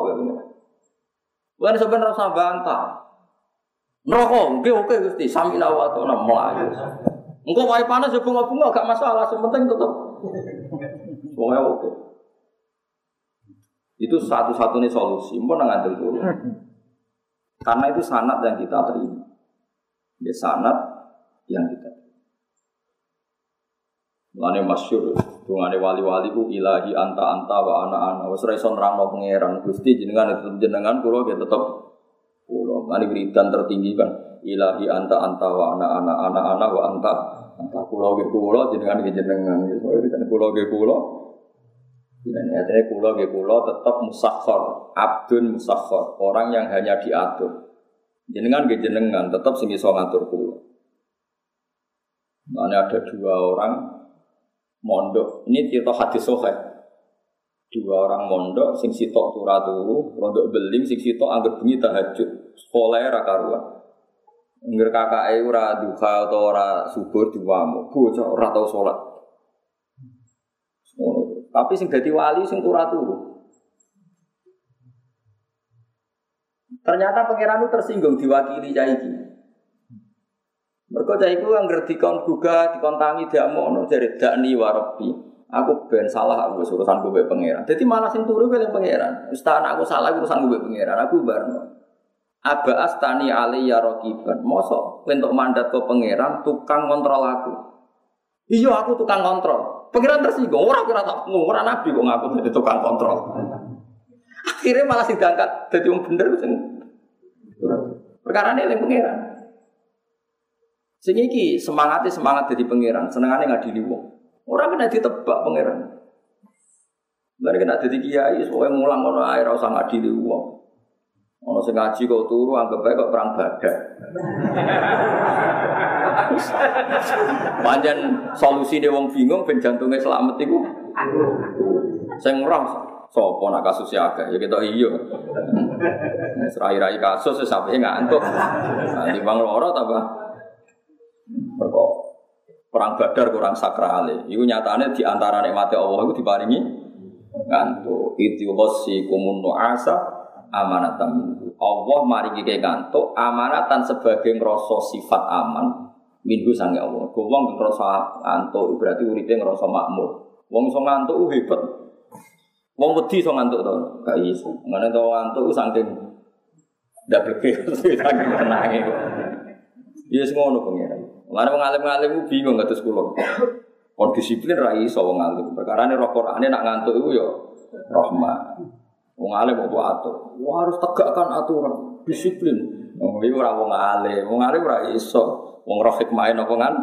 Bukan sebenarnya rasa bantah. Neraka, oke oke Gusti, sami wa ta'ala melayu. Engko wae panas ya bunga-bunga gak masalah, yang penting. Pokoknya oke. Itu satu-satunya solusi, mau ngandel dulu. Karena itu sanat yang kita terima. Ya sanat yang kita terima. Mulane masyhur dungane wali-wali ku ilahi anta anta wa ana ana wis ra iso nerangno Gusti jenengan itu jenengan kula ya tetep kula mari wiridan tertinggi kan ilahi anta anta wa ana ana ana ana wa anta anta kula ge kula jenengan ge jenengan wis wiridan kula ge kula dan artinya kula ge kula tetep musakhor abdun musakhor orang yang hanya diatur jenengan ge jenengan tetep sing iso ngatur kula Mana ada dua orang mondok. Ini cerita hadis sohe. Dua orang mondok, sing sitok turah turu, mondok beling, sing sitok anggap bengi tahajud. Sekolah era karuan. Ngger kakak ora duha atau ora subur diwamu, bocah ora tau sholat. Tapi sing dadi wali sing turu. Ternyata pangeran itu tersinggung diwakili cah mereka cah iku angger dikon gugat, dikon tangi diamono dari dakni warobi. Aku ben salah aku urusan gue pangeran. Jadi malah sing turu gue pangeran. Ustaz aku salah urusan gue pangeran. Aku barno. Aba astani ya rokiban. Mosok untuk mandat ke pangeran tukang kontrol aku. Iya aku tukang kontrol. Pangeran tersinggung. Orang kira tak orang nabi kok ngaku jadi tukang kontrol. Akhirnya malah sidangkat jadi orang bener sing. Perkara ini yang pangeran. Sing semangatnya semangat jadi pangeran, senengane ngadili wong. Orang kena ditebak pangeran. Lalu kena jadi kiai, soalnya mulang ngono air, usah ngadili wong. Ono sing ngaji kok turu anggap bae kok perang badak. Panjen solusi de wong bingung ben jantunge selamat iku. Sing roh sapa nak kasus ya akeh ya kita iya. Wis rai-rai kasus sampe ngantuk. Nanti bang loro tambah mereka perang badar kurang sakral. Iku nyatanya di antara nikmati Allah itu diparingi ngantuk. Itu wasi kumun nuasa amanatan Allah maringi kayak ngantuk amanatan sebagai ngerasa sifat aman minggu sange Allah. Wong ngerasa ngantuk berarti uripnya ngerasa makmur. Wong iso ngantuk hebat. Wong wedi iso ngantuk to. Gak iso. Ngene to ngantuk saking ndak berkeh saking tenange. Iya semua ngono pengiran. Mana mengalim-ngalim itu bingung nggak terus kulo. On disiplin rai so wong alim. Ini Quran nak ngantuk itu yo rahmat. Wong alim mau atur. Wah harus tegakkan aturan, disiplin. Wong iki ora wong alim, wong alim ora iso. Wong roh hikmah napa kan?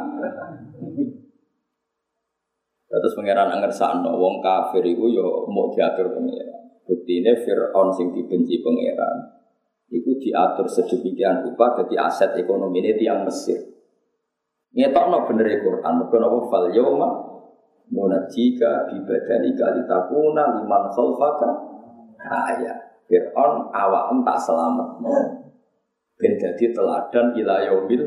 Terus pangeran angersakno wong kafir iku yo mau diatur pangeran. Buktine Fir'aun sing dibenci pangeran. Iku diatur sedemikian rupa jadi aset ekonomi ini tiang Mesir. Ngetokno bener e Quran, mergo napa fal yauma munajika bi badanika litakuna liman khalfaka ayat. Fir'aun awakmu tak selamat. Ben dadi teladan ila yaumil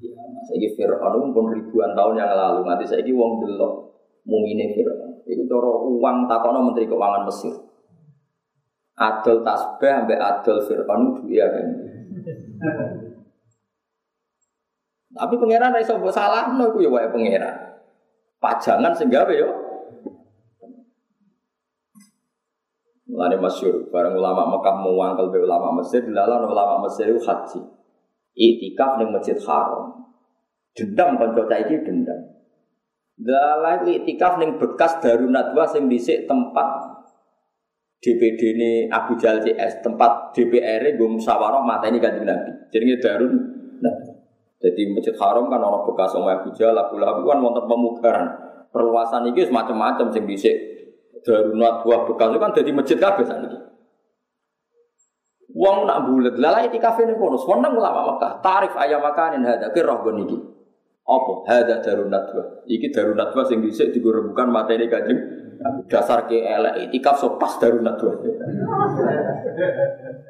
ya saiki Fir'aun pun ribuan tahun yang lalu nanti saiki wong delok mumine Fir'aun. Iku cara uang takono menteri keuangan Mesir. Adol tasbih ambek adol Fir'aun duwe kan. Tapi pangeran iso mbok salahno iku ya wae pangeran. Pajangan sing gawe yo. Mulane masyhur bareng ulama Mekah muangkel be ulama Mesir dilalah ulama Mesir itu haji. Iktikaf ning Masjid Haram. Dendam kanca iki dendam. Dalah iktikaf ning bekas Darun Nadwa sing dhisik tempat DPD ini Abu Jal CS tempat DPR gue musyawarah mata ini kanjeng Nabi. Jadi Darun Nadwa. Jadi Masjid Haram kan orang bekas Umar Abu Jal, Abu Lahab kan wonten pemugaran. Perluasan ini semacam-macam sing dhisik Darun Nadwa itu kan jadi masjid kabeh saniki. Wong nak bulet, lalai di kafe ini kono, seneng ulama Mekah. Tarif ayam makanin hada, kira roh niki. Apa? Hada darun nadwa. Iki darun nadwa sing dhisik digorebukan materi kanjeng. Dasar ke elek itikaf so pas darun nadwa.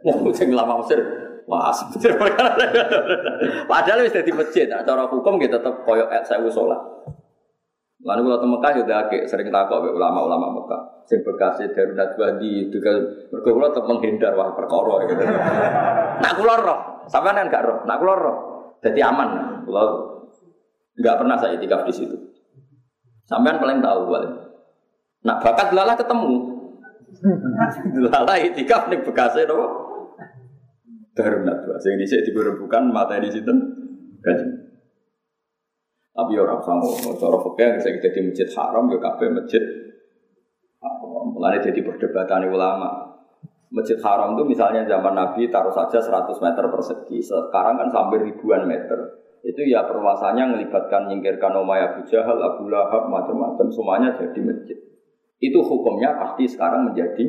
Wong sing lama Mesir. Wah, sebenarnya. Padahal wis dadi masjid, cara hukum gitu tetep koyo saya sholat. Lalu kalau Mekah ya udah sering takut ulama-ulama Mekah. Sing bekas dari Najwa di kan mergo kula tetep menghindar wah perkara gitu. Nak kula roh, sampean kan gak roh. Nak kula roh. Jadi aman. Kula enggak pernah saya itikaf di situ. Sampean paling tahu paling. Nak bakat lala ketemu. Lala itikaf ning bekasnya napa? Darun Najwa. Sing dhisik diburebukan mata di situ. Kaji. Tapi orang sama, cara fakir saya jadi masjid haram, ya kafe masjid Mulai jadi perdebatan ulama. Masjid haram itu misalnya zaman Nabi taruh saja 100 meter persegi. Sekarang kan sampai ribuan meter. Itu ya perluasannya melibatkan nyingkirkan Umayyah Abu Jahal, Abu Lahab, macam-macam. Semuanya jadi masjid. Itu hukumnya pasti sekarang menjadi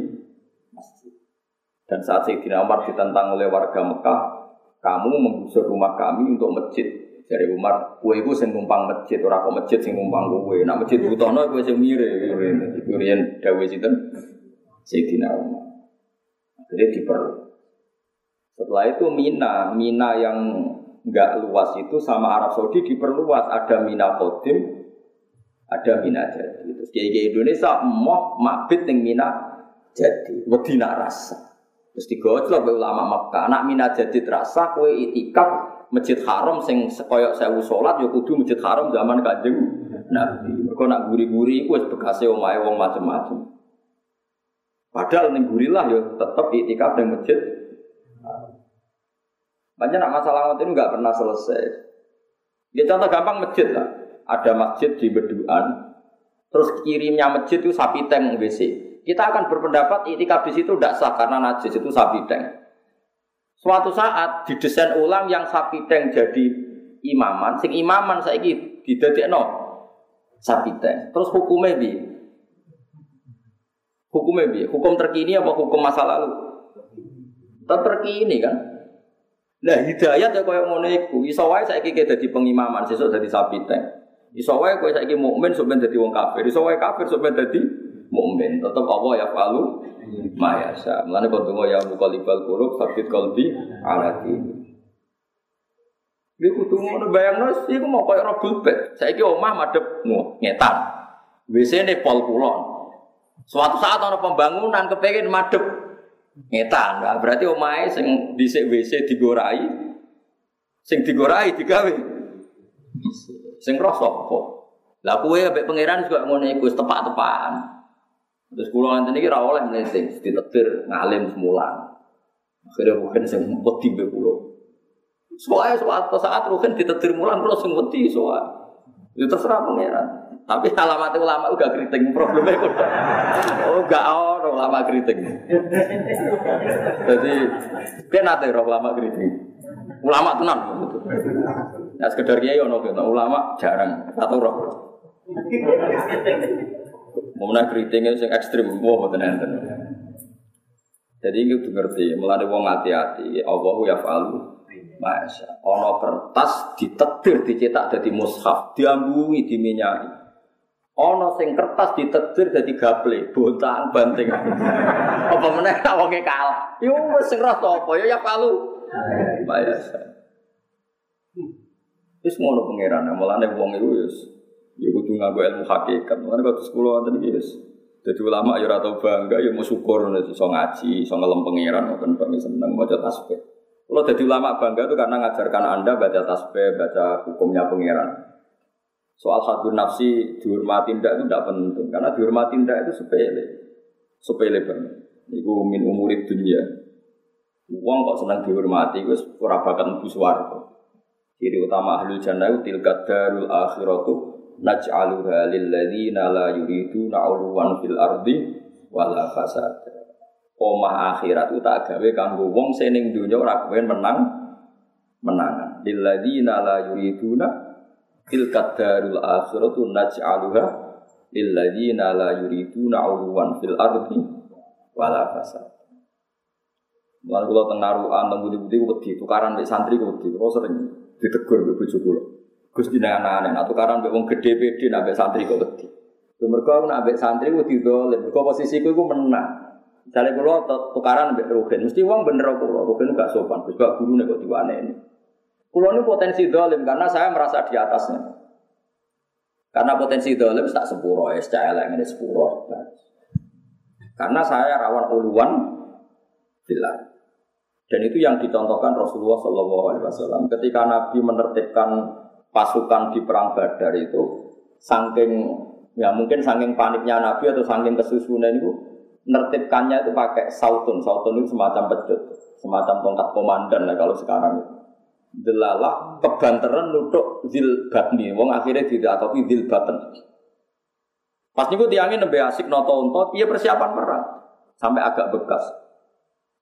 masjid. Dan saat Sayyidina Umar ditentang oleh warga Mekah, kamu menggusur rumah kami untuk masjid. Dari Umar, kue itu sing numpang masjid, ora kok masjid sing numpang kue. Nak masjid butono kue sing mire. Iku riyen dawuh sinten? Sayyidina Umar. Jadi diperlu. Setelah itu Mina, Mina yang enggak luas itu sama Arab Saudi diperluas. Ada Mina Kodim, ada Mina jadi. Terus kayak Indonesia mau mabit yang Mina jadi. Wedina rasa. Terus digojlok ulama Mekah. Anak Mina jadi terasa kue itikaf masjid haram sing sekoyok sewu sholat ya kudu masjid haram zaman kanjeng Nabi. Mereka nak guri-guri itu bekasnya omae wong macem-macem. Padahal ning gurilah ya tetep itikaf ning masjid. Banyak nak masalah ngoten nggak pernah selesai. Ya contoh gampang masjid lah. Ada masjid di Beduan, terus kirimnya masjid itu sapi tank WC. Kita akan berpendapat itikaf di situ tidak sah karena najis itu sapi tank. Suatu saat didesain ulang yang sapi teng jadi imaman, sing imaman saya ini no sapi teng. Terus hukumnya bi, hukumnya bi, hukum terkini apa hukum masa lalu? Tetap terkini kan? Nah hidayat ya kaya ngono iku. Iso wae saiki dadi pengimaman, sesuk dadi sapi teng. Iso wae kowe saiki mukmin sampeyan dadi wong kafir. Iso wae kafir sampeyan dadi mukmin. Tetap Allah ya falu mayasa. Mulane kok donga ya muqallibal qulub sabit qalbi ala dini. Iku kudu ngono bayangno iku mau koyo robul bet. Saiki omah madhep ngetan. WC ne pol kulon. Suatu saat ana pembangunan kepengin madhep ngetan. Nah, berarti omahe sing dhisik WC digorai sing digorai digawe sing roh sapa? Lah ambek pangeran juga ngono iku tepak-tepakan. Terus pulau nanti ini kira oleh meleting, ditetir ngalim semula. Akhirnya mungkin saya wedi be pulau. Soalnya suatu saat mungkin ditetir mulan pulau sing soal. Itu terserah pangeran. Tapi alamat ulama juga keriting problemnya udah. Oh gak ono ulama keriting. Jadi nanti roh ulama keriting. Ulama tenan. Nah sekedar kiai ono ulama jarang atau roh. Mau keritingnya yang ekstrim, wah betul enten. Jadi ini tuh ngerti, melalui wong hati-hati, Allah ya falu. Masya, ono kertas ditetir dicetak jadi mushaf, diambungi, diminyai. Ono sing kertas ditetir jadi gaple, bontang banting. apa meneh wonge kalah. Yo wis sing rasa apa ya ya falu. Masya. Wis ngono pangeran, mulane wong iku wis Ya kudu nganggo ilmu hakikat. Mulane kok sekolah wonten iki wis. Dadi ulama ya ora bangga ya mau syukur iso ngaji, iso ngelem pangeran ngoten kok seneng maca tasbih. Kalau jadi ulama bangga itu karena ngajarkan Anda baca tasbih, baca hukumnya pangeran. Soal satu nafsi dihormati tidak itu tidak penting karena dihormati tidak itu sepele, sepele banget. Itu min umurid dunia. Uang kok senang dihormati, gue ora bakat mlebu swarga. Ciri utama ahli jannah itu tilkat darul akhiratu naj'aluha lil ladzina la yuriduna 'uluwan fil ardi wala fasad. Omah akhirat itu tak gawe kanggo wong sing ning donya ora menang menangan. Lil ladzina la yuriduna tilkat darul akhiratu naj'aluha lil ladzina la yuriduna 'uluwan fil ardi wala fasad. Mulai kalau tenaruan, tunggu di budi, wedi tukaran di santri wedi. Kalau sering ditegur di bujuk. Gus di aneh-aneh, nah tukaran di wong gede pede, nabe santri kok wedi. Mereka nabe santri wedi dolim, mereka posisiku itu menang. Misalnya kulo tukaran nabe rugen, mesti uang bener kulo, rugen gak sopan. Gus gak guru kok diwane ini. Kulo ini potensi dolim karena saya merasa di atasnya. Karena potensi dolim tak sepuro, ya, secara ini sepuro. Karena saya rawan uluan, bilang. Dan itu yang dicontohkan Rasulullah Shallallahu Alaihi Wasallam ketika Nabi menertibkan pasukan di perang Badar itu, saking ya mungkin saking paniknya Nabi atau saking kesusunan itu menertibkannya itu pakai sautun, sautun itu semacam pecut, semacam tongkat komandan lah kalau sekarang itu. Delalah kebanteran nuduk zil batni, wong akhirnya tidak tapi zil baten. Pas niku tiangin lebih asik noto untot, iya persiapan perang sampai agak bekas.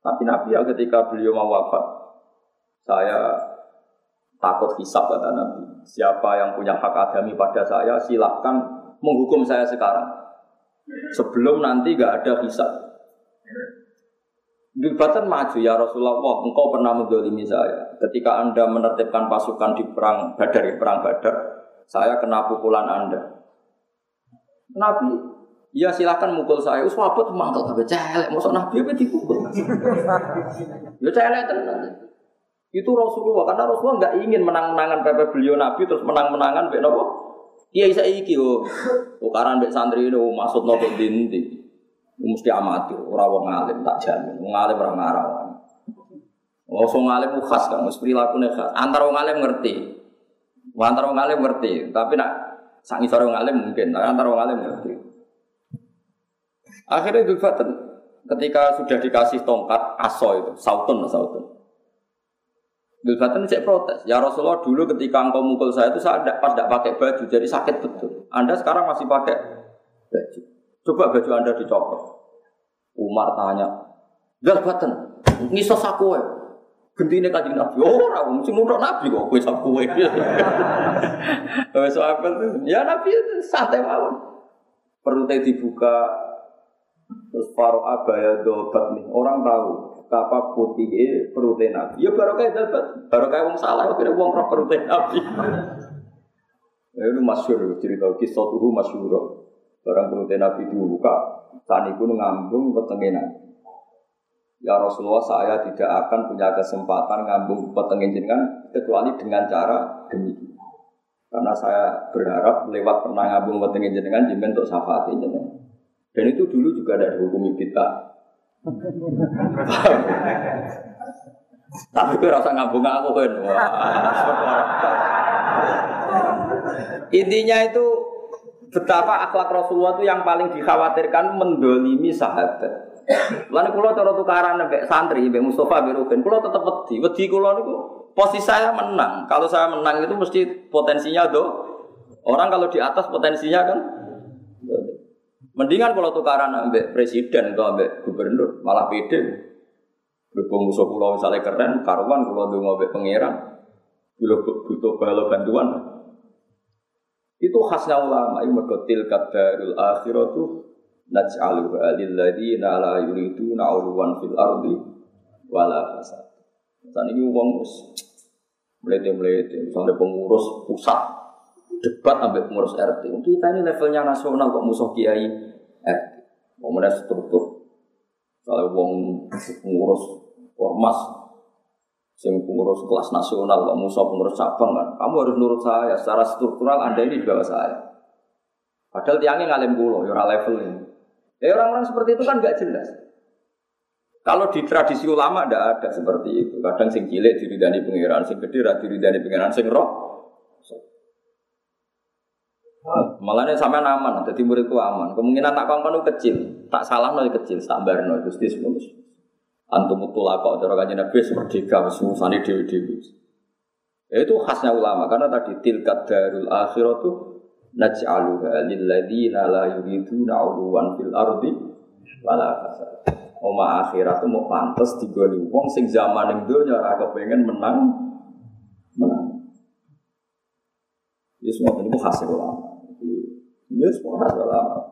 Tapi Nabi ya ketika beliau mau wafat, saya takut hisap kata Nabi. Siapa yang punya hak adami pada saya, silahkan menghukum saya sekarang. Sebelum nanti gak ada hisap. Dibatan maju ya Rasulullah, engkau pernah mendolimi saya. Ketika anda menertibkan pasukan di perang badar, ya, perang badar, saya kena pukulan anda. Nabi Ya silahkan mukul saya. Us tuh mangkel kabeh celek. Mosok Nabi apa dipukul? ya celek tenan. Itu Rasulullah karena Rasulullah nggak ingin menang-menangan pepe beliau Nabi terus menang-menangan mbek? Iya isa iki oh. Tukaran mbek santri itu oh, maksud nopo dinti. Mesti amati ora wong tak jamin. Wong alim ora ngarawan. Wong alim khas kan, mesti prilakune khas. Antara wong alim ngerti. Antara wong alim ngerti, tapi nak sak ngisor wong alim mungkin, tapi antara wong alim ngerti. Akhirnya Fitri ketika sudah dikasih tongkat aso itu, sautun sautun. Idul Fitri cek protes. Ya Rasulullah dulu ketika engkau mukul saya itu saya pas tidak pakai baju jadi sakit betul. Anda sekarang masih pakai baju. Coba baju Anda dicopot. Umar tanya, Idul Fitri, ngisos aku ya. Gentine kanjeng Nabi, oh ora mesti nutuk Nabi kok kowe sak kowe. Wes apa Ya Nabi santai mawon. Perutnya dibuka, Terus faro abaya dobat nih orang tahu betapa putih perutnya nabi. Ya baru kayak dapat, baru kayak wong salah, kira wong roh perutnya nabi. Ya itu masyur cerita kisah tuh masyur. Orang perutnya nabi dulu kak, tani pun ngambung petengin Ya Rasulullah saya tidak akan punya kesempatan ngambung petengin jenengan kecuali dengan cara demikian. Karena saya berharap lewat pernah ngambung petengin jenengan jimin untuk syafaat jenengan. Dan itu dulu juga ada hukum kita. Tapi gue rasa ngabung aku kan. Intinya itu betapa akhlak Rasulullah itu yang paling dikhawatirkan mendolimi sahabat. Lalu kalau cara tukaran sampai santri, sampai Mustafa, sampai Ruben, kalau tetap wedi, wedi kalau itu posisi saya menang. Kalau saya menang itu mesti potensinya do. Orang kalau di atas potensinya kan Mendingan kalau tukaran ambek presiden atau ambek gubernur, malah pede. Berhubung musuh pulau misalnya keren, karuan kalau dulu ambek pangeran, butuh balo bantuan. Itu khasnya ulama, itu mergotil kadarul akhiratu naj'alu alil ladina la yuridu na'uluwan fil ardi wala fasad. Saat ini uang melete-melete, misalnya pengurus pusat debat sampai pengurus RT. Kita ini levelnya nasional kok musuh kiai RT. Kemudian struktur. Kalau wong pengurus ormas, sing pengurus kelas nasional kok musuh pengurus cabang kan, kamu harus nurut saya. Secara struktural anda ini di bawah saya. Padahal tiangnya ngalim pulau, ya level ini. Ya orang-orang seperti itu kan nggak jelas. Kalau di tradisi ulama tidak ada seperti itu. Kadang sing cilik diridani pengiran, sing gede diridani pengiran, sing roh Malah ini sampai aman, jadi muridku aman. Kemungkinan tak kongkon kecil, tak salah no kecil, sabar no, gusti semuanya. Antum kok cara kanjeng Nabi merdeka wis ngusane dhewe-dhewe. Itu khasnya ulama karena tadi tilkat darul akhiratu naj'aluha lil ladzina la yuriduna 'uluwan fil ardi wala fasad. Oma akhirat mau pantas digoni wong sing zaman ning donya ora kepengen menang menang. Ya semua ini khas ulama. Ya semua khas ulama.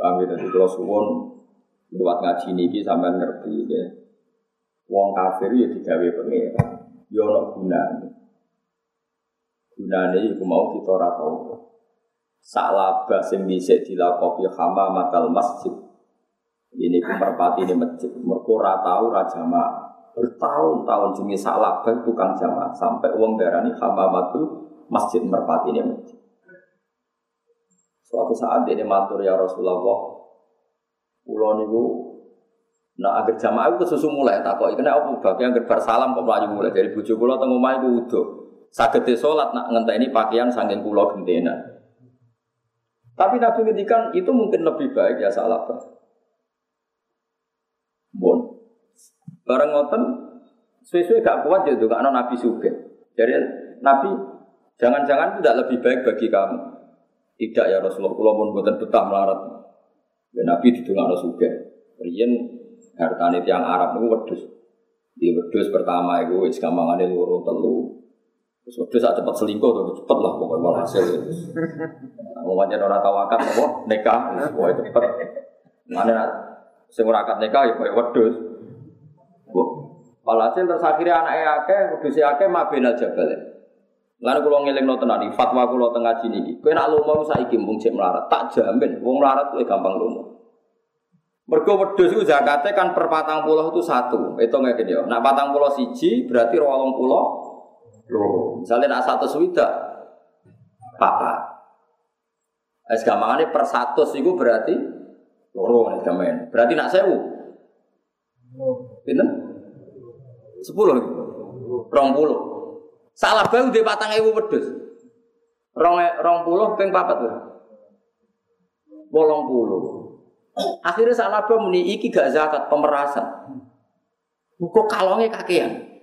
Kami tadi kalau suwon lewat ngaji niki sampai ngerti ya. Wong kafir ya digawe pengira. Ya ono gunane. Gunane iku mau kita ora tau. Salabah sing dhisik dilakopi hamamatal masjid. Ini merpati ini masjid. Mergo ora tau ora jamaah. Bertahun-tahun jenis salabah tukang jamaah sampai uang darani hamamatul masjid merpati ini masjid. Suatu saat dia matur ya Rasulullah, Pulau niku Nah, agar jamaah itu susu mulai tak kok. Karena apa bagian agar salam kok melayu mulai dari bujuk pulau tengah omah itu udah. Sagete sholat nak ini pakaian sangking pulau gentena. Tapi Nabi ngedikan itu mungkin lebih baik ya salah? Bon. Bareng ngoten, sesuai gak kuat jadi gak Nabi suge. Jadi Nabi jangan-jangan tidak lebih baik bagi kamu. Tidak ya Rasulullah, kalau pun buatan betah melarat. Ya, Nabi didungakno suge. Riyen hartane tiang Arab itu wedhus. Di wedhus pertama itu gampangane loro telu. Terus wedhus sak cepet selingkuh tuh cepet lah pokoknya malah hasil. Mau pancen ora tau akad apa nikah wis cepet. Mana sing ora akad nikah ya koyo wedhus. Walhasil terus akhirnya anaknya akeh, wedhus akeh mabena jabal. Lalu kalau ngeling no tenan fatwa kalau tengah sini ini, kau nak lomo saiki mung cek melarat, tak jamin, wong melarat tuh gampang lomo. Mergo wedhus itu zakatnya kan per patang pulau itu satu, itu nggak gini Nak patang pulau siji berarti rolong pulau loro. Misalnya nak satu swida, papa. Es gampangane per satu itu berarti loro es gampang. Berarti nak sewu. Pinten? Sepuluh. Rong puluh. Salah bau di patang ewu wedus. Rong rong puluh peng papat tuh. Bolong puluh. Akhirnya salah bau muni iki gak zakat pemerasan. Kok kalongnya kakean.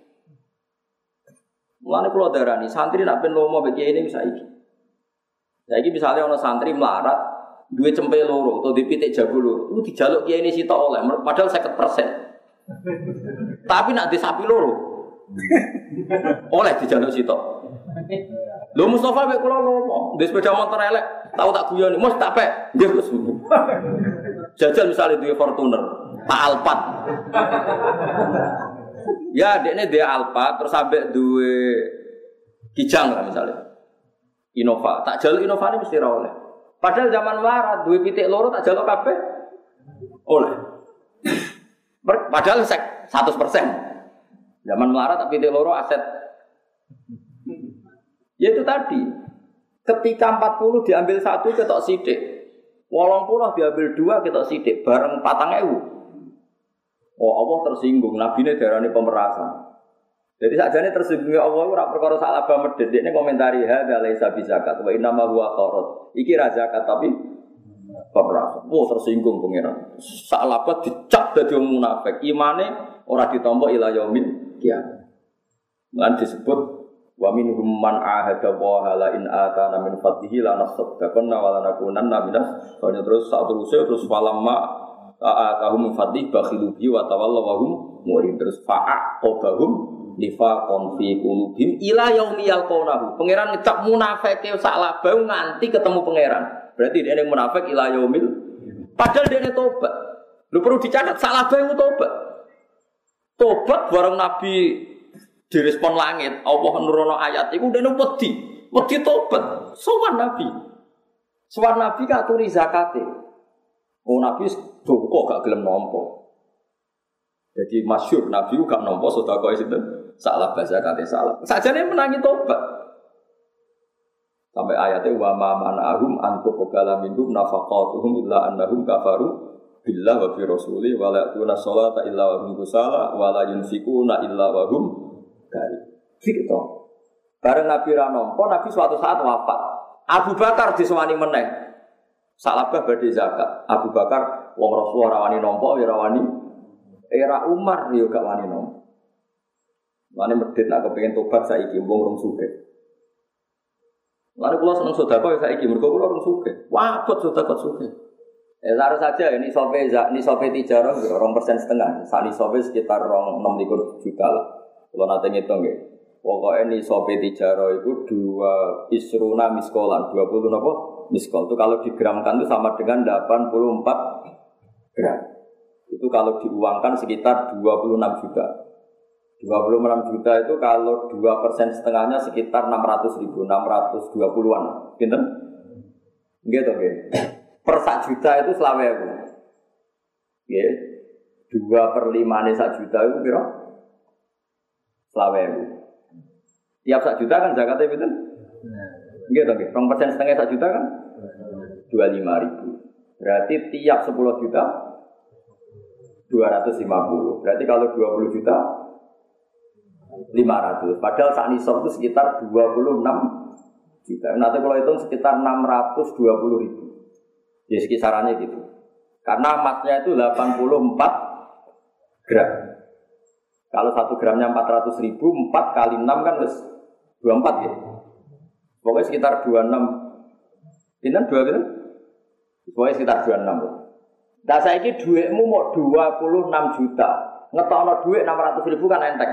Mulane kula darani santri nak ben lomo bagi ini bisa iki. Saiki misalnya ono santri melarat dua cempe loro atau dipitik jago loro, itu dijaluk kiai ini sita oleh padahal 50%. Tapi nak di sapi loro, oleh dijaluk sitok. Lho Mustafa mek kula lomo, di sepeda motor elek, tahu tak guyoni, Mus tak pek, nggih Gus. Jajal misalnya duwe Fortuner, Pak Alphard. ya, dekne dia Alphard terus sampai duwe Kijang lah misalnya. Innova, tak jaluk Innova ini mesti ra oleh. Padahal zaman melarat duwe pitik loro tak jaluk kabeh oleh. Padahal sek 100%. Zaman melarat tapi di loro aset. Ya itu tadi. Ketika 40 diambil satu ketok sidik. Wolong puluh diambil dua ketok sidik. Bareng patang ewu. Oh Allah tersinggung. Nabi ini darah ini pemerasan. Jadi saja ini tersinggung Allah ora perkara salah banget ini komentari hadza laisa bizakat wa inna ma huwa kharat. Iki ra zakat tapi pemerasan. Oh tersinggung pangeran. Salah dicap dadi munafik. Imane ora ditompo ila yaumil kiamat. Lan disebut wa minhum man ahada wa hala in atana min fadlihi la nasaddaqanna wa la nakunanna minas soalnya terus saat terus terus falamma atahum min fadlihi bakhilu bi wa tawallaw wa hum murid terus fa'aqabahum nifaqan fi qulubihim ila yaumi yalqawnahu. Pangeran ngecap munafike salah bau nganti ketemu pangeran. Berarti dia yang munafik ila yaumil. Padahal dia tobat. Lu perlu dicatat salah bau tobat Tobat bareng Nabi direspon langit, Allah nurono ayat itu udah wedi. Wedi tobat. Sowan Nabi. Sowan Nabi katuri zakate. Oh Nabi kok gak gelem nompo. Jadi masyur Nabi gak nompo sudah kau itu salah bahasa kata salah. Saja nih menangi tobat. Sampai ayatnya wa ma manahum antuk qabala minhum nafaqatuhum illa annahum kafaru billah wa bi rasuli wa la tuna sholata illa wa hum kusala wa la yunfikuna illa wa hum kari. Gitu. Bareng Nabi ra nampa, Nabi suatu saat wafat. Abu Bakar disewani meneh. Salabah badhe zakat. Abu Bakar wong Rasulullah rawani nampa ya rawani Era Umar yo gak wani nom. Wani medit nak kepengin tobat saiki wong rong suge. Lalu kalau seneng sodako ya saiki mergo kula rong suge. Wabot sodako suge. Eh taruh saja ini sope ini sope tijarah orang persen setengah. Saat ini sope sekitar orang enam juta lah. Kalau nanti ngitung ya. Pokoknya ini sope tijaro itu dua isruna miskolan, dua puluh nopo miskol. Itu kalau digramkan itu sama dengan 84 gram. Itu kalau diuangkan sekitar 26 juta. 26 juta itu kalau dua persen setengahnya sekitar 600 ribu, 620-an. Gitu? Gitu, oke. Per sak juta itu selawe aku. Ya, dua per lima nih sak juta itu kira selawe aku. Tiap sak juta kan zakatnya itu? Enggak dong, rong persen setengah sak juta kan? Dua lima ribu. Berarti tiap sepuluh juta dua ratus lima puluh. Berarti kalau dua puluh juta lima ratus. Padahal saat nisab itu sekitar dua puluh enam juta. Nanti kalau hitung sekitar enam ratus dua puluh ribu. Ya kisarannya gitu. Karena emasnya itu delapan puluh empat gram. Kalau satu gramnya empat ratus ribu, empat kali enam kan wis 24 ya. Pokoknya sekitar 26. Ini 2 gitu? Pokoknya sekitar 26. Nah saya ini duitmu mau 26 juta. Ngetokno duit 600 ribu kan enteng.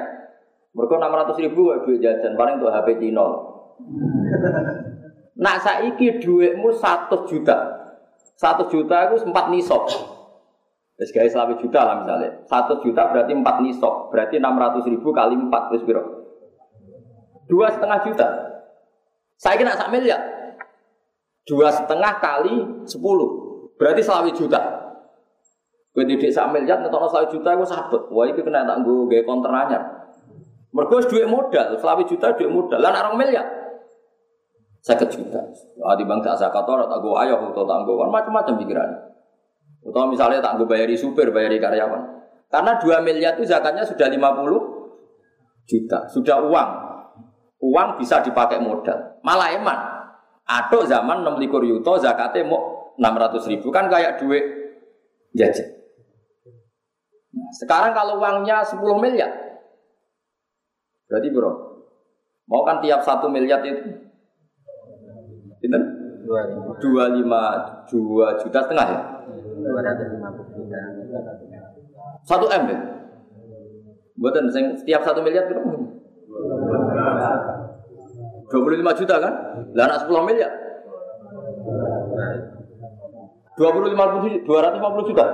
Mereka 600 ribu kayak duit jajan, paling untuk HP Cino. Saya ini duitmu 1 juta. 1 juta itu 4 nisok. Terus guys, juta lah misalnya. 1 juta berarti 4 nisok. Berarti 600 ribu kali 4. Terus berapa? Dua setengah juta. Saya kira sak miliar. Dua setengah kali sepuluh. Berarti selawi juta. Gue didik sak miliar, ngetok selawi juta, gue sabet. Wah, itu kena tak gue gaya konteranya. Mereka duit modal, selawi juta duit modal. Lah orang miliar. Saya juta. Ah, di bangsa zakat orang tak gue ayo atau tak gue macam-macam pikiran. Atau misalnya tak gue bayari supir, bayari karyawan. Karena dua miliar itu zakatnya sudah 50 juta, sudah uang uang bisa dipakai modal. Malah eman. Atau zaman 6 likur yuto zakatnya mau 600 ribu kan kayak duit jajan. Nah, sekarang kalau uangnya 10 miliar, berarti bro, mau kan tiap satu miliar itu dua lima dua juta setengah ya? Dua ratus lima puluh juta. Satu m ya? Buatan setiap satu miliar berapa? 25 juta kan? Lah anak 10 miliar. 25 250 juta.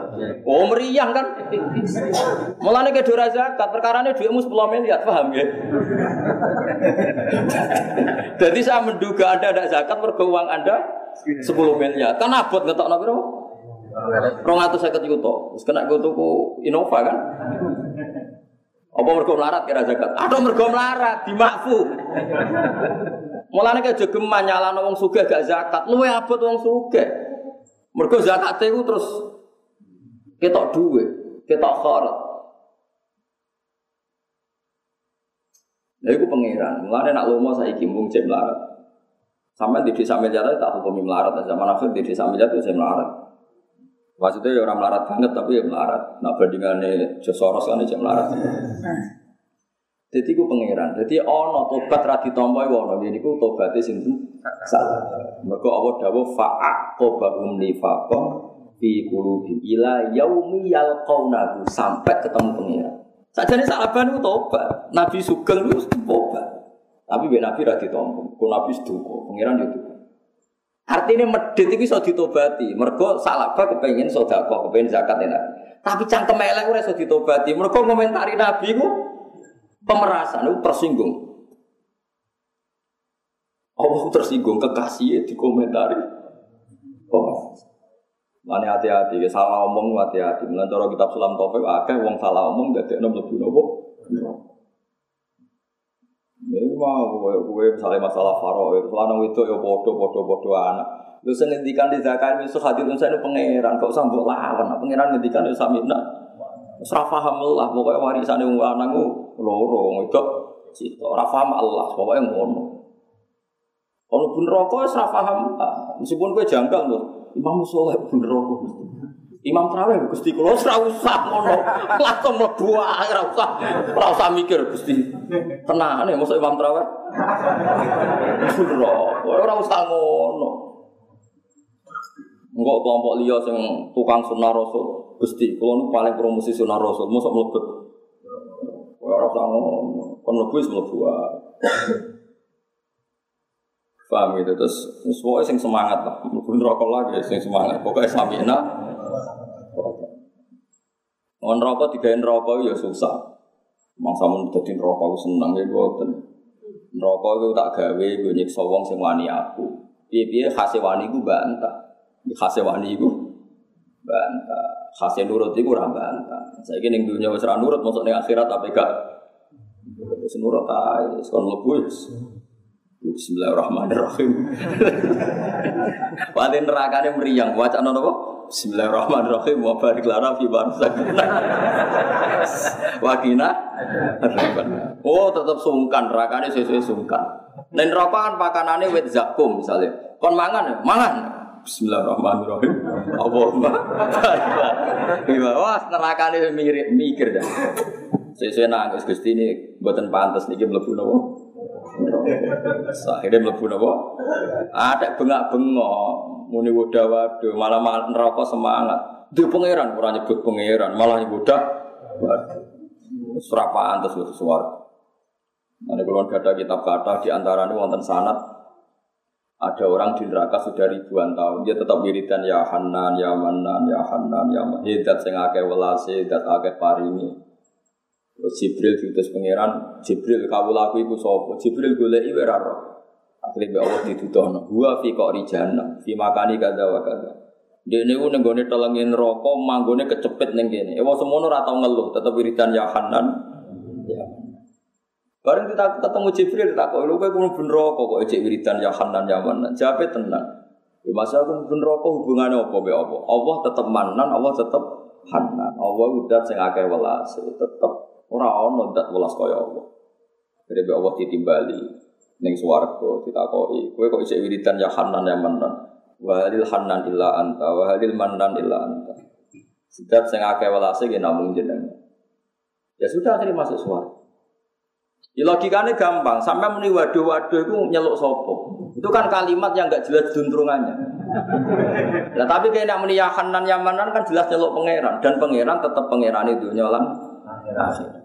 Oh meriang kan? Mulane ke dora zakat, perkarane duitmu 10 miliar, paham ya? Jadi saya menduga Anda ada zakat mergo uang Anda 10 miliar. Kan abot ngetokno piro? 250 juta. Wis kena go tuku Innova kan? Apa mergo melarat kira zakat? Ada mergo melarat dimakfu. Mulane ke jogeman nyalano wong sugih gak zakat, luwe abot wong sugih. Mergo zakat itu terus ketok duwe, ketok kharat. Lha iku pangeran. Mulane nak lomo saiki mung cek melarat. Sampai di desa miliar tak hukumi melarat, zaman akhir di desa miliar itu saya melarat. Maksudnya ya orang melarat banget tapi ya melarat. Nah bandingannya Josoros kan aja melarat. Jadi ku pangeran. Jadi ono tobat radi tompo iku. Jadi ku tobatnya sinten salah. Mergo Allah dawuh fa'aqobahum nifaqan fi qulubihim ila yaumi yalqaunahu sampai ketemu pangeran. Sajane salaban ku tobat. Nabi Sugeng itu tobat. Tapi biar Nabi radi tompo. Ku Nabi seduka. Pangeran itu Artinya medit itu bisa ditobati. Mergo salaba kepengen sodako, kepengen zakat enak. Tapi cangkem elek ora ditobati. Mergo komentari Nabi ku pemerasan itu tersinggung. Allah tersinggung kekasih di komentari. Pemerasan. Mana hati-hati, salah omong hati-hati. Mulai cara kitab sulam topik, akeh wong salah omong, jadi enam lebih nopo. Ini mau gue gue misalnya masalah faro, lanang itu ya bodoh anak. Lu sengendikan di zakat itu hadir saya pangeran, kau sambut lawan. Pangeran ngendikan itu samina. Serah paham lah, pokoknya warisan yang anakku loro itu situ. Rafaham Allah, pokoknya ngono. Kalau pun rokok serah paham, meskipun gue janggal loh. Imam Soleh pun rokok. Imam Traweh Gusti kula ora usah ngono. Langsung mlebu ae ora usah. Ora usah mikir Gusti. Tenane Imam Traweh. Ora usah ngono. Enggak kelompok liya sing tukang sunah rasul. Gusti, kula paling promosi sunah rasul, mosok mlebet. Usah ngono. Kon mlebu wis mlebu. Paham gitu terus semua sing semangat lah, mungkin rokok lagi sing semangat. Pokoknya samina. On rokok tiga rokok ya susah. Mangsa mun dadi rokok seneng ya boten. Rokok itu tak gawe gue nyiksa wong sing wani aku. Piye-piye khase wani ku bantah. Khase wani ku bantah. Khase nurut iku ora bantah. Saiki ning dunya wis ora nurut ning akhirat apa gak? Wis nurut ae, kon mlebu Bismillahirrahmanirrahim. Wali nerakane meriang, wacana napa? Bismillahirrahmanirrahim wa barik lana fi barzakina. Wakina. Oh, tetap sungkan nerakane sesuai sungkan. Nen neraka kan pakanane wit zakum misalnya. Kon mangan, ya? mangan. Bismillahirrahmanirrahim. Allahumma. Wah, nerakane mikir mikir dah. Sesuai nangis Gusti ini buatan pantas niki mlebu napa? Akhirnya mlebu napa? Ada bengak-bengok, muni wadah waduh, malah neraka semangat. Di pangeran ora nyebut pangeran, malah waduh. Serapaan terus suara. Nanti kalau ada kitab kata di antara ini wonten sanat ada orang di neraka sudah ribuan tahun dia tetap wiridan ya Hanan ya Manan ya Hanan ya hidat sing akeh welase hidat akeh paringi Terus Jibril diutus pangeran, Jibril kau laku iku sapa? Jibril goleki ora roh. Akhire Allah dituduhno, "Wa fi qari jannah, fi makani kadza wa kadza." Dene ku nenggone telengin neraka, manggone kecepit ning kene. Ewa semono ora ngeluh, tetep wiridan ya Hanan. Ya. Bareng kita ketemu Jibril tak kok lu kuwi ben neraka kok ejek wiridan ya Hanan ya Manan. Jawabe tenang. Ya masa aku ben neraka hubungane apa be apa? Allah tetep manan, Allah tetep Hanan. Allah udah sing akeh welase, tetep Ora ono dat welas kaya Allah. Jadi Allah ditimbali ning swarga ditakoki, kowe kok isih wiridan ya Hanan ya Manan. Wa halil Hanan illa anta wa halil Manan illa anta. Sidat sing akeh welase ge namung. Ya sudah akhirnya masuk swarga. Ya logikanya gampang, sampai muni waduh-waduh itu nyeluk sopo. Itu kan kalimat yang gak jelas duntrungannya. Nah tapi kayak nak muni ya Hanan ya Manan kan jelas nyeluk pangeran dan pangeran tetap pangeran itu nyolan akhirat.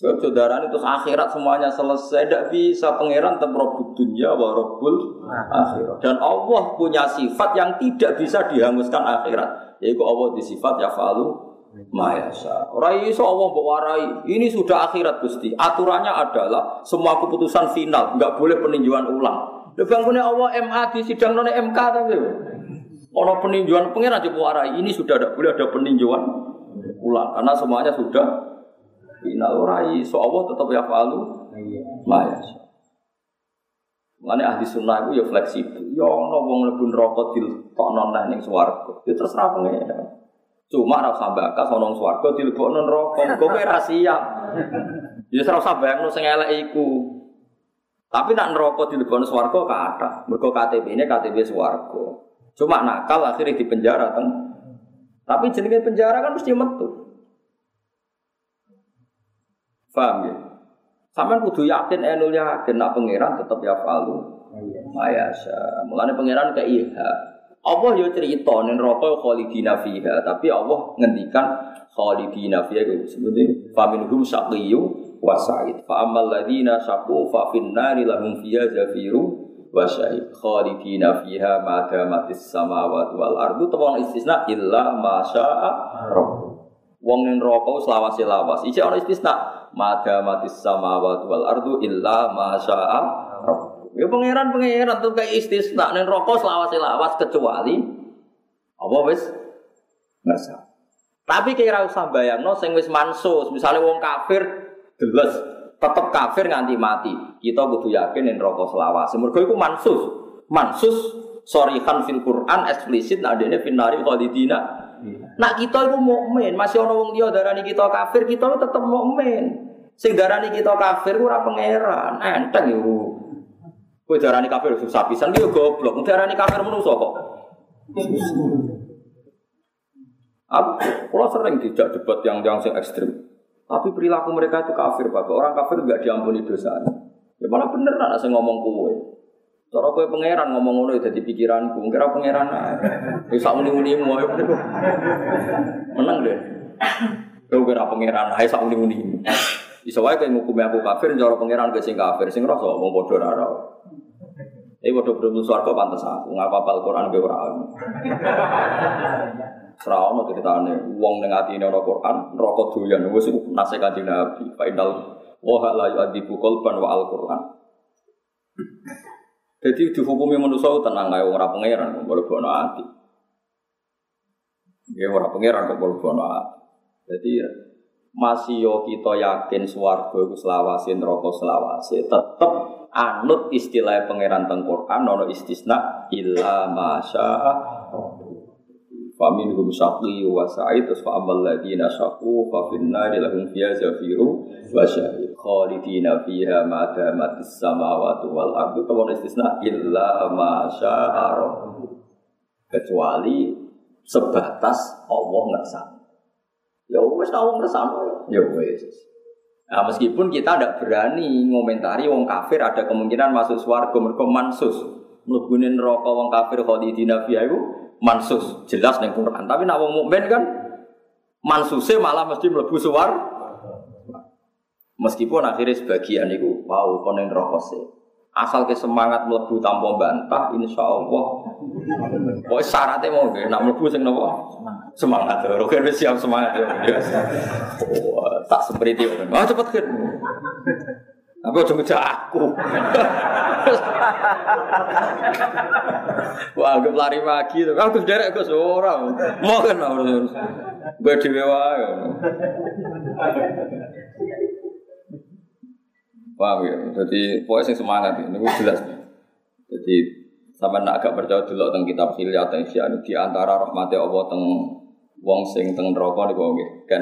Sebab saudara itu akhirat semuanya selesai, tidak bisa pangeran tetap dunia wa robul akhirat. Dan Allah punya sifat yang tidak bisa dihanguskan akhirat, yaitu Allah di sifat ya falu mayasa. Rai so Allah warai. Ini sudah akhirat gusti. Aturannya adalah semua keputusan final, nggak boleh peninjauan ulang. Lebang punya Allah MA di sidang non MK tapi. Kalau peninjauan pangeran coba warai. Ini sudah tidak boleh ada peninjauan ulang karena semuanya sudah final rai so Allah tetap ya falu maya Mana ahli sunnah itu ya fleksibel. Ya ono wong mlebu neraka dilebokno nang ning swarga. Ya terserah pengen. Cuma ora usah bakas ono swarga dilebokno neraka. Kok kowe ra siap. Ya ora usah bayangno sing elek iku. Tapi nak neraka dilebokno swarga kathah. Mergo KTP ini KTP swarga. Cuma nakal akhirnya di penjara teng. Tapi jenenge penjara kan mesti metu. Paham ya? Sampai kudu yakin enul yakin nak pangeran tetap ya falu. Mayasa. Mulane pangeran ke iha. Allah yo cerita ning neraka khalidina fiha, tapi Allah ngendikan khalidina fiha itu sebenarnya faminhum syaqiyyu wa sa'id. Fa ammal ladzina syaqu fa fin nari lahum fiha zafiru wa sa'id. Khalidina fiha ma damatis samawati wal ardu tawang istisna illa ma syaa. Wong ning neraka selawase lawas. Iki ana istisna madamatis samawati wal ardu illa ma syaa Ya pangeran pangeran tuh kayak istisna ning rokok selawas lawas kecuali apa wis ngerasa. Tapi kira usah bayangno sing wis mansus, misalnya wong kafir deles tetep kafir nganti mati. Kita kudu yakin ning rokok selawase. Mergo iku mansus. Mansus sorihan fil Quran eksplisit nak dene finari khalidina Nak kita itu mukmin, masih ono wong dia darani kita kafir, kita itu tetap mukmin. Sing darani kita kafir ora pangeran, enteng yo. Kowe darani kafir susah pisan ki goblok. Darani kafir menungso kok. Aku, kalau sering tidak debat yang yang ekstrim. Tapi perilaku mereka itu kafir, Bapak. Orang kafir nggak diampuni dosanya. Ya malah bener lah saya ngomong kue. Cara kue pangeran ngomong ngono ya jadi pikiranku. Kira pangeran ae. Wis sak muni-muni mau Menang deh. Yo kira pangeran ae sak muni-muni. Iso wae kowe ngukumi aku kafir cara pangeran ke sing kafir sing rasa wong padha ora Eh padha belum swarga pantes aku ngapa Al-Qur'an ge ora. Ora ono ceritane wong ning atine ana Qur'an neraka doyan wis nase Kanjeng Nabi. Fa innal wa la yu'adibu qalban wa al-Qur'an. Jadi dihukumi manusia tenang ae ora pangeran kok bono ati. Ya ora pangeran kok bono ati. Jadi masih yo kita yakin swarga iku selawase neraka selawase tetep anut istilah pangeran teng Quran ono istisna illa masya Famin hum syaqi wa sa'id terus fa amal ladina syaqu fa finna lahum fiha zafiru wa syahid khalidina fiha ma damatis samawati wal ardu kawan istisna illa masya kecuali sebatas Allah ngersani Ya wes tau ngersano. Ya wes. Nah, meskipun kita tidak berani ngomentari wong kafir ada kemungkinan masuk swarga mergo mansus. Mlebune neraka wong kafir khalidina fiha iku mansus, jelas ning Quran. Tapi nak wong mukmin kan mansuse malah mesti mlebu suar. Meskipun akhirnya sebagian itu wow konen rokok Asal ke semangat melebu tanpa bantah, insya Allah. Pokoknya syaratnya mau gak, nak melebu sing nopo semangat. Roger siap semangat ya. Tak seperti itu. Ah cepet kan. Tapi udah ngejak aku. Wah, anggap lari pagi tuh. Aku derek ke seorang. Mau kan harus. Gue dewe wae. Paham ya? Jadi pokoknya sing semangat ini jelas. Jadi sama nak agak percaya dulu tentang kitab Hilya atau Isya di antara rahmati Allah teng wong sing teng neraka niku kan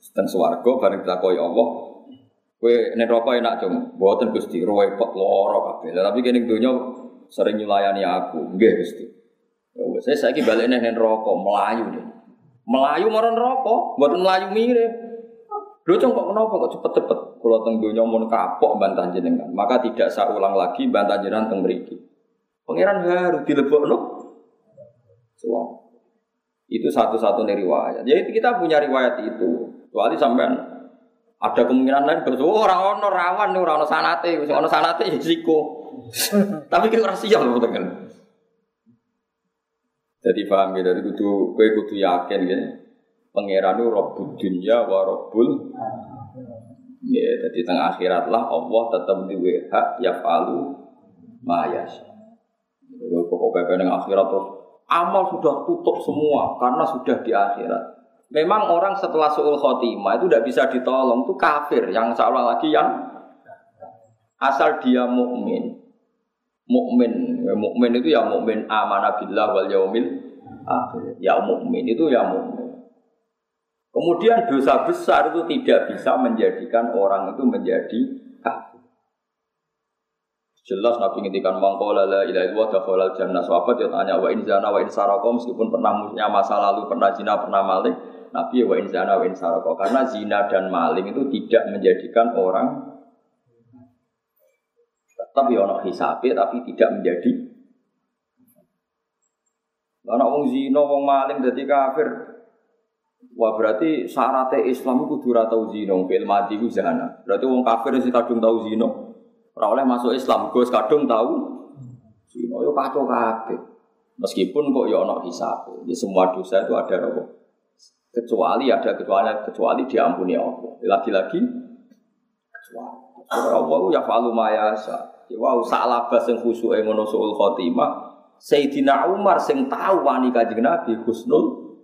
teng swarga bareng ditakoki Allah. Kowe neraka enak cung? Mboten Gusti. Repot lara kabeh. Tapi kene donya sering nyulayani aku. Nggih Gusti. Ya saya saiki balik nek neraka melayu deh. Melayu marang neraka mboten melayu mirip. Lho kok kenapa kok cepet-cepet? Kalau teng donya mun kapok bantah jenengan, maka tidak saya ulang lagi bantah jenengan teng mriki. Pangeran harus dilebokno. Suara. Itu satu-satunya riwayat. Jadi kita punya riwayat itu. Kecuali sampean ada kemungkinan lain betul oh, orang ono rawan nih orang ono sanate, ono sanate ya risiko. Tapi kita rahasia loh kan. Jadi paham ya, dari kudu kue kudu yakin ya. Pangeran itu dunia wa Ya, jadi tengah akhirat lah Allah tetap di hak ya falu mayas. Pokok pepe yang akhirat terus amal sudah tutup semua karena sudah di akhirat. Memang orang setelah suul khotimah itu tidak bisa ditolong itu kafir yang seolah lagi yang asal dia mukmin. Mukmin, mukmin itu ya mukmin amanah billah wal yaumil akhir. Ya mukmin itu ya mukmin. Kemudian dosa besar itu tidak bisa menjadikan orang itu menjadi kafir. Jelas Nabi ngintikan mangkola la ilaha illallah dakhalal jannah. Sahabat dia tanya wa in zana wa in meskipun pernah punya masa lalu, pernah zina, pernah maling, Nabi wa in zana wa in saraka. Karena zina dan maling itu tidak menjadikan orang tetap ya ono hisabe tapi tidak menjadi Karena wong zina, wong maling jadi kafir, Wah berarti syaratnya Islam kudu tau zino, fil mati ku zina. Berarti wong kafir sing kadung tau zino, ora oleh masuk Islam, gue kadung tau zino. Yo kacau kabeh. Meskipun kok yo ono hisab. Ya semua dosa itu ada apa? Kecuali ada kecuali kecuali diampuni Allah. Lagi-lagi kecuali. Allah ya falu mayasa. Ya wow salah sing khusyuk ngono suul khotimah. Sayyidina Umar sing tahu wani kanjeng Nabi husnul.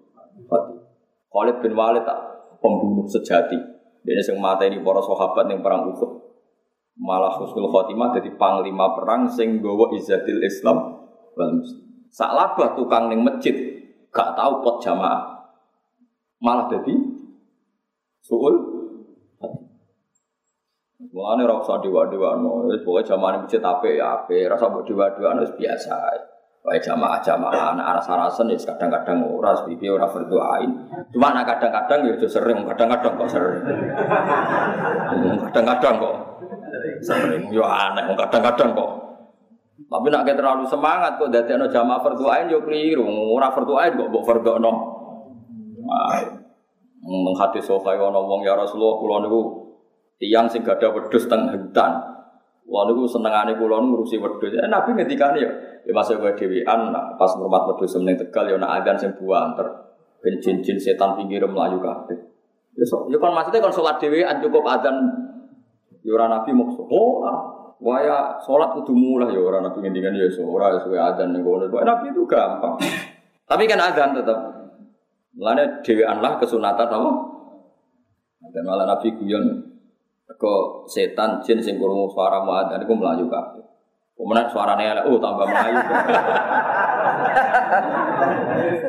Khalid bin Walid tak pembunuh sejati. Dia yang mata ini para sahabat yang perang Uhud. Malah husnul khotimah jadi panglima perang sing gawa izzatil Islam. Salabah tukang ning masjid gak tahu pot jamaah. Malah jadi suul Mulane ora usah dewa-dewa no, wis pokoke jamaah masjid ape ya ape, rasa mbok dewa-dewa wis biasa. Wae jamaah jamaah anak aras arasan ya kadang-kadang ora pipi ora berdoain. Cuma anak kadang-kadang ya sering, kadang-kadang kok sering. Kadang-kadang kok sering. Yo aneh, kadang-kadang kok. Tapi nak terlalu semangat kok dadi ana jamaah berdoain yo keliru. Ora berdoain kok mbok berdono. Meng hadis sokai ana wong ya Rasulullah kula niku tiyang sing gadah wedhus teng hutan. Wah niku senengane kula ngurusi wedhus. Eh, Nabi ngendikane ya, ya masuk kowe dhewean pas ngurmat wedhus seneng Tegal ya nak adzan sing buanter. Ben jin-jin setan pinggir melayu kabeh. Ya so, ya kan maksudnya kan salat dhewean cukup adzan ya ora Nabi maksud. Oh, waya salat kudu mulai ya ora Nabi ngendikan ya so ora suwe adzan ning kono. Nabi itu gampang. Tapi kan adzan tetap. Mulane dhewean lah kesunatan apa? Dan malah Nabi guyon ke setan jin sing krungu suara muadzin iku mlayu kabeh. Kemudian suaranya elek, oh tambah melayu.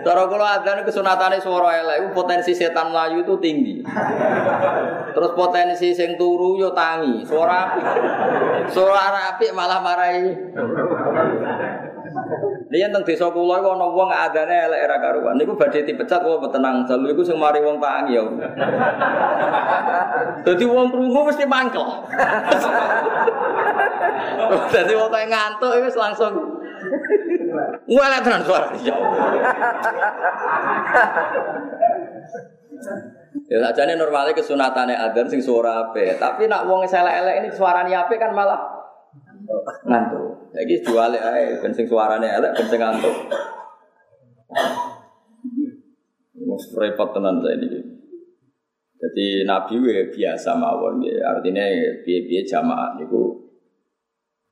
Cara kula adzan kesunatane suara elek, potensi setan melayu itu tinggi. Terus potensi sing turu yo tangi, suara apik. Suara apik malah marahi. Liyan teng desa kula iku ana wong adane elek era karuan. Niku badhe dipecat wong tenang jalu iku sing mari wong tangi ya. Dadi wong krungu mesti mangkel. Dadi wong kaya ngantuk wis langsung Ngelek tenan suara ya. Ya sajane normalnya kesunatane adzan sing suara ape, tapi nak wong elek-elek ini suarane ape kan malah ngantuk. Saiki jual ae ben sing suarane elek ben ngantuk. Mus repot tenan saya ini. Jadi Nabi we biasa mawon ya. Artinya piye-piye jamaah niku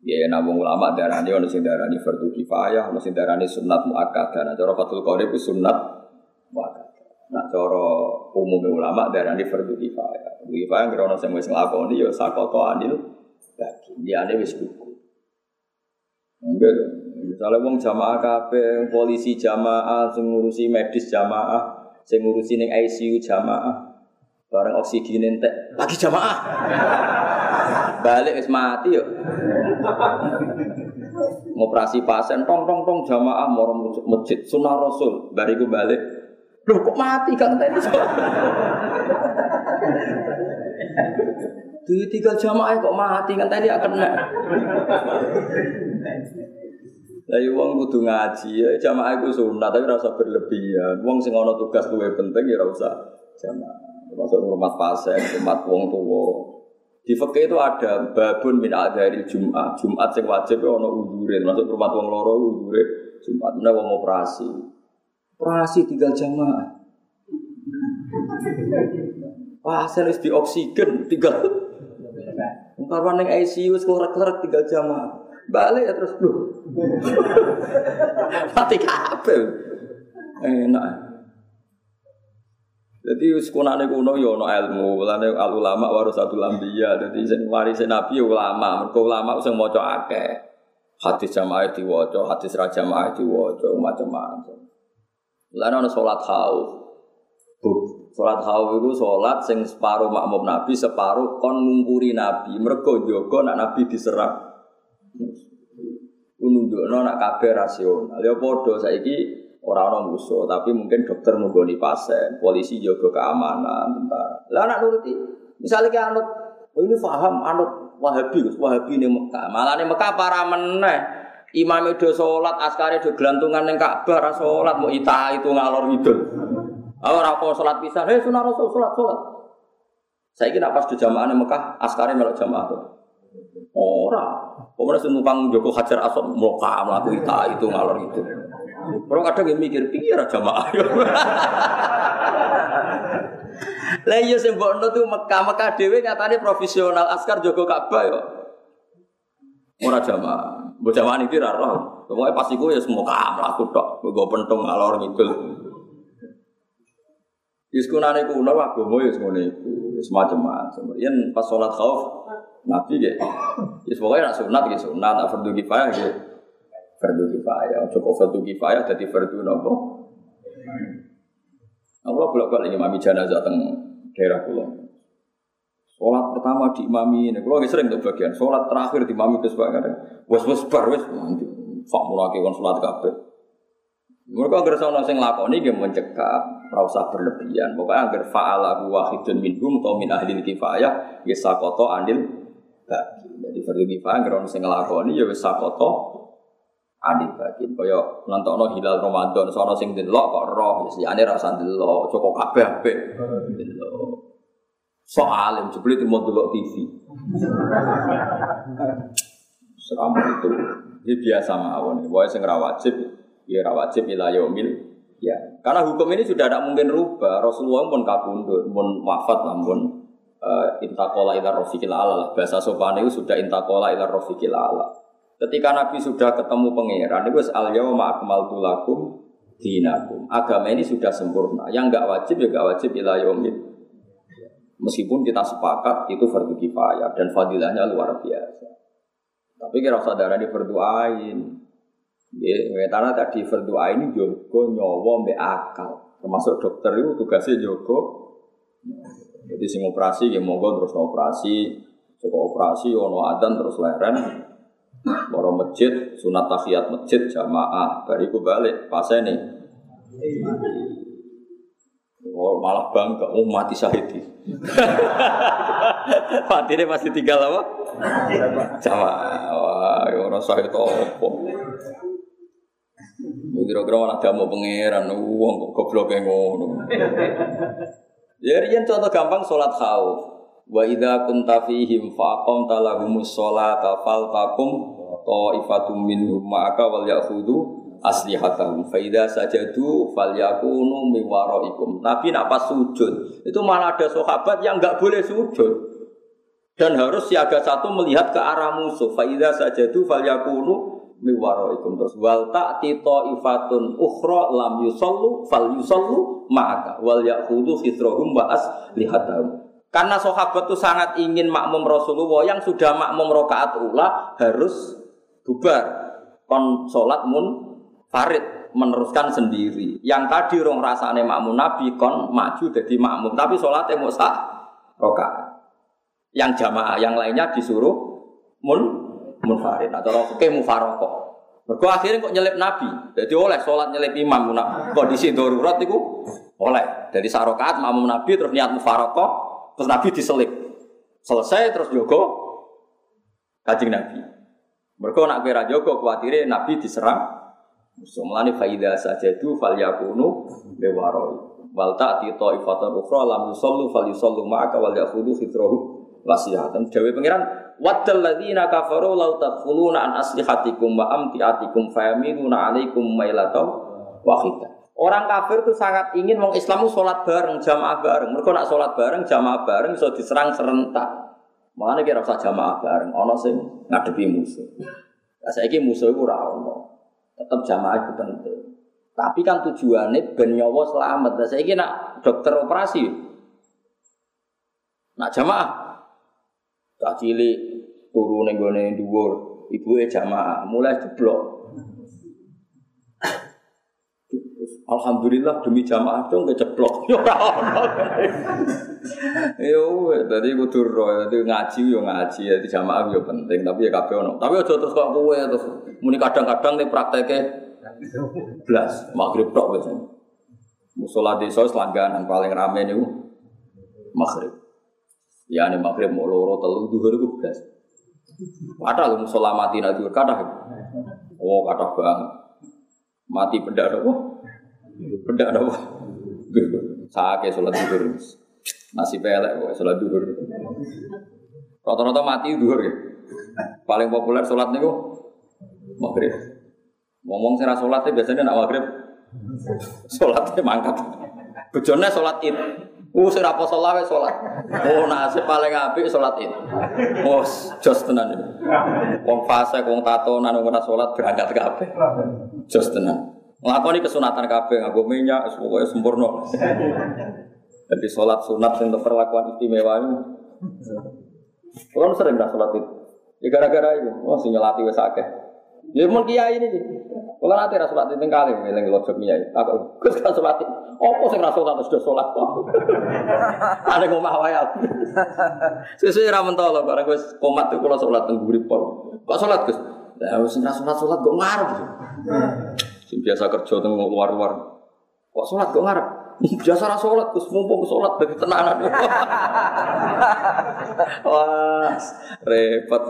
ya nabung ulama darani ono sing darani fardu kifayah, ono sing darani sunat muakkadah. Nah cara Fathul Qadir itu sunat muakkadah. Nah cara umum ulama darani fardu kifayah. Fardu kifayah kira ono sing wis nglakoni ya sakoto anil bagi. Liyane wis kuku. Enggak. Misalnya wong jamaah kabeh, polisi jamaah, sing ngurusi medis jamaah, sing ngurusi ning ICU jamaah. Barang oksigen entek, lagi jamaah. Balik wis mati yo. Ngoperasi pasien tong tong tong jamaah moro masjid sunah rasul bariku balik. Loh kok mati kan tadi? Di tiga jamaah kok mati kan tadi akan kena. Lah wong kudu ngaji ya jamaah iku sunat tapi rasa berlebihan. Wong sing ana tugas luwih penting ya ora usah jamaah. Termasuk rumah pasien, rumah wong tua. Di fikih itu ada babun min dari Jumat. Jumat sing wajib ana udhure, termasuk rumah wong loro udhure Jumat. Menawa wong operasi. Operasi tinggal jamaah. Pasien wis di oksigen tinggal. Karwan ning ICU wis klerek-klerek tinggal jamaah. Balik ya terus lu. Mati kabel. Enak. Jadi sekunane kuno yo ono ilmu, mulane al ulama warasatul anbiya. Dadi sing waris nabi yo ulama, mergo ulama sing maca akeh. Hadis jamaah diwaca, hadis ra jamaah diwaca, macam-macam. Lan ono salat khauf. Salat khauf iku salat sing separuh makmum nabi, separuh kon ngumpuri nabi. Mergo jaga nak nabi diserang. Nunjukno nak kabeh rasional. Ya padha saiki ora ana musuh, tapi mungkin dokter nunggoni pasien, polisi jaga keamanan, tentara. Lah anak nuruti. Misalnya ki anut, oh ini paham anut Wahabi, Wahabi ning Mekah. Malah ning Mekah para meneh. Imam itu sholat, askari itu gelantungan yang Ka'bah, ra sholat, mau ita itu ngalor ngidul. Ora kok sholat pisan, hei sunah rasul sholat sholat. Saya kira pas di jamaah Mekah, askari melok jamaah tuh. Ora, Kemudian sing numpang Joko Hajar Aswad muka mlaku ita itu ngalor itu. Orang kadang yang mikir pikir aja mah. Lah iya sing mbokno tuh Mekah Mekah dhewe nyatane profesional askar Joko Ka'bah yo. Ora jamaah. Mbok jamaah iki ra roh. Pokoke pas iku ya semua mlaku tok. Nggo pentung ngalor ngidul. Wis kunane kuno agama ya iku. Wis macam-macam. Yen pas salat khauf Nabi ya. Ya pokoknya nak sunat ya sunat, nak fardu kifayah ya fardu kifayah. Cukup fardu kifayah jadi fardu nopo. Allah bolak-balik imami jenazah teng daerah pulau. Sholat pertama di imami ini, kalau sering untuk bagian. Sholat terakhir di imami ke sebagian. Wes wes bar wes Fak mulake kon salat kabeh. Mereka agar sono sing lakoni dia mencegah, ora usah berlebihan. Pokoknya agar fa'ala wahidun minhum atau min ahli kifayah ya sakoto anil bagi. Jadi fardu kifayah agar ono sing nglakoni ya wis sakoto anil bagi. Kaya nontono hilal Ramadan sono sing delok kok roh ya ane ra usah delok, cukup kabeh apik. Delok. So alim jebule mau delok TV. Seram itu. Ini biasa mawon. Pokoknya sing ra wajib ya ra wajib ila yaumil ya. Karena hukum ini sudah tidak mungkin rubah. Rasulullah pun kabundut, pun wafat lah, pun uh, intakola ila rofiqil ala Bahasa sopan itu sudah intakola ila rofiqil ala. Ketika Nabi sudah ketemu pangeran, itu al yauma akmaltu lakum dinakum. Agama ini sudah sempurna. Yang enggak wajib ya enggak wajib ila yaumil. Meskipun kita sepakat itu fardu kifayah dan fadilahnya luar biasa. Tapi kira saudara di berdoain, Ya, karena tadi berdoa ini jogo nyawa mbek akal. Termasuk dokter itu tugasnya jogo. Jadi sing operasi ya monggo terus operasi, cukup operasi ono adan terus leren. Moro masjid, sunat tahiyat masjid jamaah, bariku balik pas ini. Oh, malah bangga, oh mati syahidi. mati ini pasti tinggal apa? Jamaah. Wah, orang syahid apa? Kira-kira malah mau pangeran, uang kok goblok ngono. Ya riyen contoh gampang salat khauf. Wa idza kunta fihim fa aqamta lahumus sholata faltakum ta'ifatum minhum ma'aka wal ya'khudhu aslihatahum fa idza sajadu falyakunu min waraikum. Nabi nak pas sujud, itu malah ada sahabat yang enggak boleh sujud. Dan harus siaga satu melihat ke arah musuh. Fa idza sajadu falyakunu miwaroikum terus wal tito ifatun ukhra lam yusallu fal yusallu ma'aka. Wal ya'khudhu khitrahum wa aslihatahum karena sahabat itu sangat ingin makmum Rasulullah yang sudah makmum rokaat ula harus bubar. Kon salat mun farid meneruskan sendiri. Yang tadi rong rasane makmum Nabi kon maju jadi makmum. Tapi sholatnya mau sah rokaat yang jamaah yang lainnya disuruh mun munfarid atau oke mufaroko. Mergo akhirnya kok nyelip Nabi. Jadi oleh sholat nyelip imam nak kondisi darurat itu oleh. Jadi sarokat makmum Nabi terus niat mufaroko terus Nabi diselip. Selesai terus jogo kajing Nabi. Mergo nak kira jogo kuatire Nabi diserang. Musuh melani faida saja itu fal yakunu bewaroi. Wal ta'ti ta'ifatan ukhra lam yusallu fal yusallu ma'aka wal yakhudhu fitrahu wasiyatan. Dewi pangeran wadal ladzina kafaru law tadkhuluna an aslihatikum wa amtiatikum fayamiluna alaikum mailatam wahida. Orang kafir itu sangat ingin wong Islam sholat bareng, jamaah bareng. Mereka nak sholat bareng, jamaah bareng, so diserang serentak. Makanya kira usah jamaah bareng, ono sing ngadepi musuh. Nah, saya musuh itu rawon, tetap jamaah itu penting. Tapi kan tujuannya ben nyawa selamat. Nah, saya nak dokter operasi, nak jamaah Tak cilik turu ning gone dhuwur, ibuke jamaah mulai jeblok. Alhamdulillah demi jamaah dong gak ceplok. Yo, tadi gue turun, tadi ngaji yo ngaji, jadi jamaah yo penting, tapi ya kabeh ono. Tapi aja terus kok kowe terus muni kadang-kadang nih prakteknya blas maghrib tok wis. Musola desa selangganan paling rame niku maghrib. Ya ini maghrib mau loro telu duhur itu belas. Kata lu musola mati nanti kata. Oh kata banget. Mati benda apa? Benda apa? Sake sholat duhur. Masih pelek kok sholat duhur. Rata-rata mati duhur ya. Paling populer sholat nih maghrib. Ngomong sih sholatnya biasanya nak maghrib. Sholatnya mangkat. Bejone sholat id. Uh, sing ra poso lawe salat. Oh, nasib paling apik salat itu. Oh, jos tenan iki. Wong fase wong tatonan wong ora salat berangkat kabeh. Jos tenan. Nglakoni kesunatan kabeh nganggo minyak pokoke sempurna. Jadi salat sunat sing perlakuan istimewa itu. Kalau sering dah salat itu. Ya gara-gara itu, oh sing akeh. Ya mun kiai ini. Kalau nanti rasa sholat itu kali, ngiling lojok kiai. Aku, kus kan sholat Apa sing rasa sholat sudah sholat kok? Ada ngomah wayal. Sesuai ramen tolo, barang gue komat tuh kalau sholat tengguri pol. Kok sholat gus? Lah wis ora salat-salat kok ngarep. Sing biasa kerja teng luar-luar. Kok salat kok ngarep? Biasa ra salat, Gus mumpung salat dadi tenanan. Wah, repot.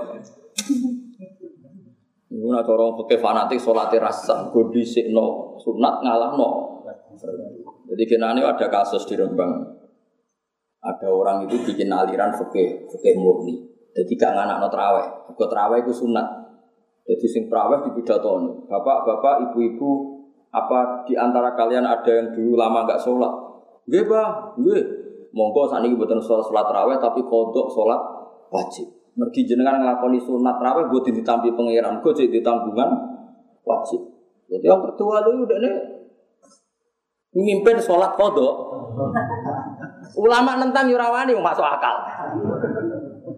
Iku nak orang pakai fanatik sholat rasa, gue no sunat ngalah no. Jadi kena ini ada kasus di Rembang. Ada orang itu bikin aliran fakih, fakih murni. Jadi gak nganak no teraweh. Gue teraweh itu sunat. Jadi sing teraweh di pidato Bapak-bapak, ibu-ibu, apa di antara kalian ada yang dulu lama gak sholat? Gue bah, gue. Monggo saat ini buatan sholat sholat teraweh tapi kodok sholat wajib. Mergi jenengan ngelakoni sunat terawih gue ditampi pangeran, gue jadi ditambungan wajib. Jadi yang kedua lu udah nih mimpin sholat kodok. Ulama nentang yurawani masuk akal.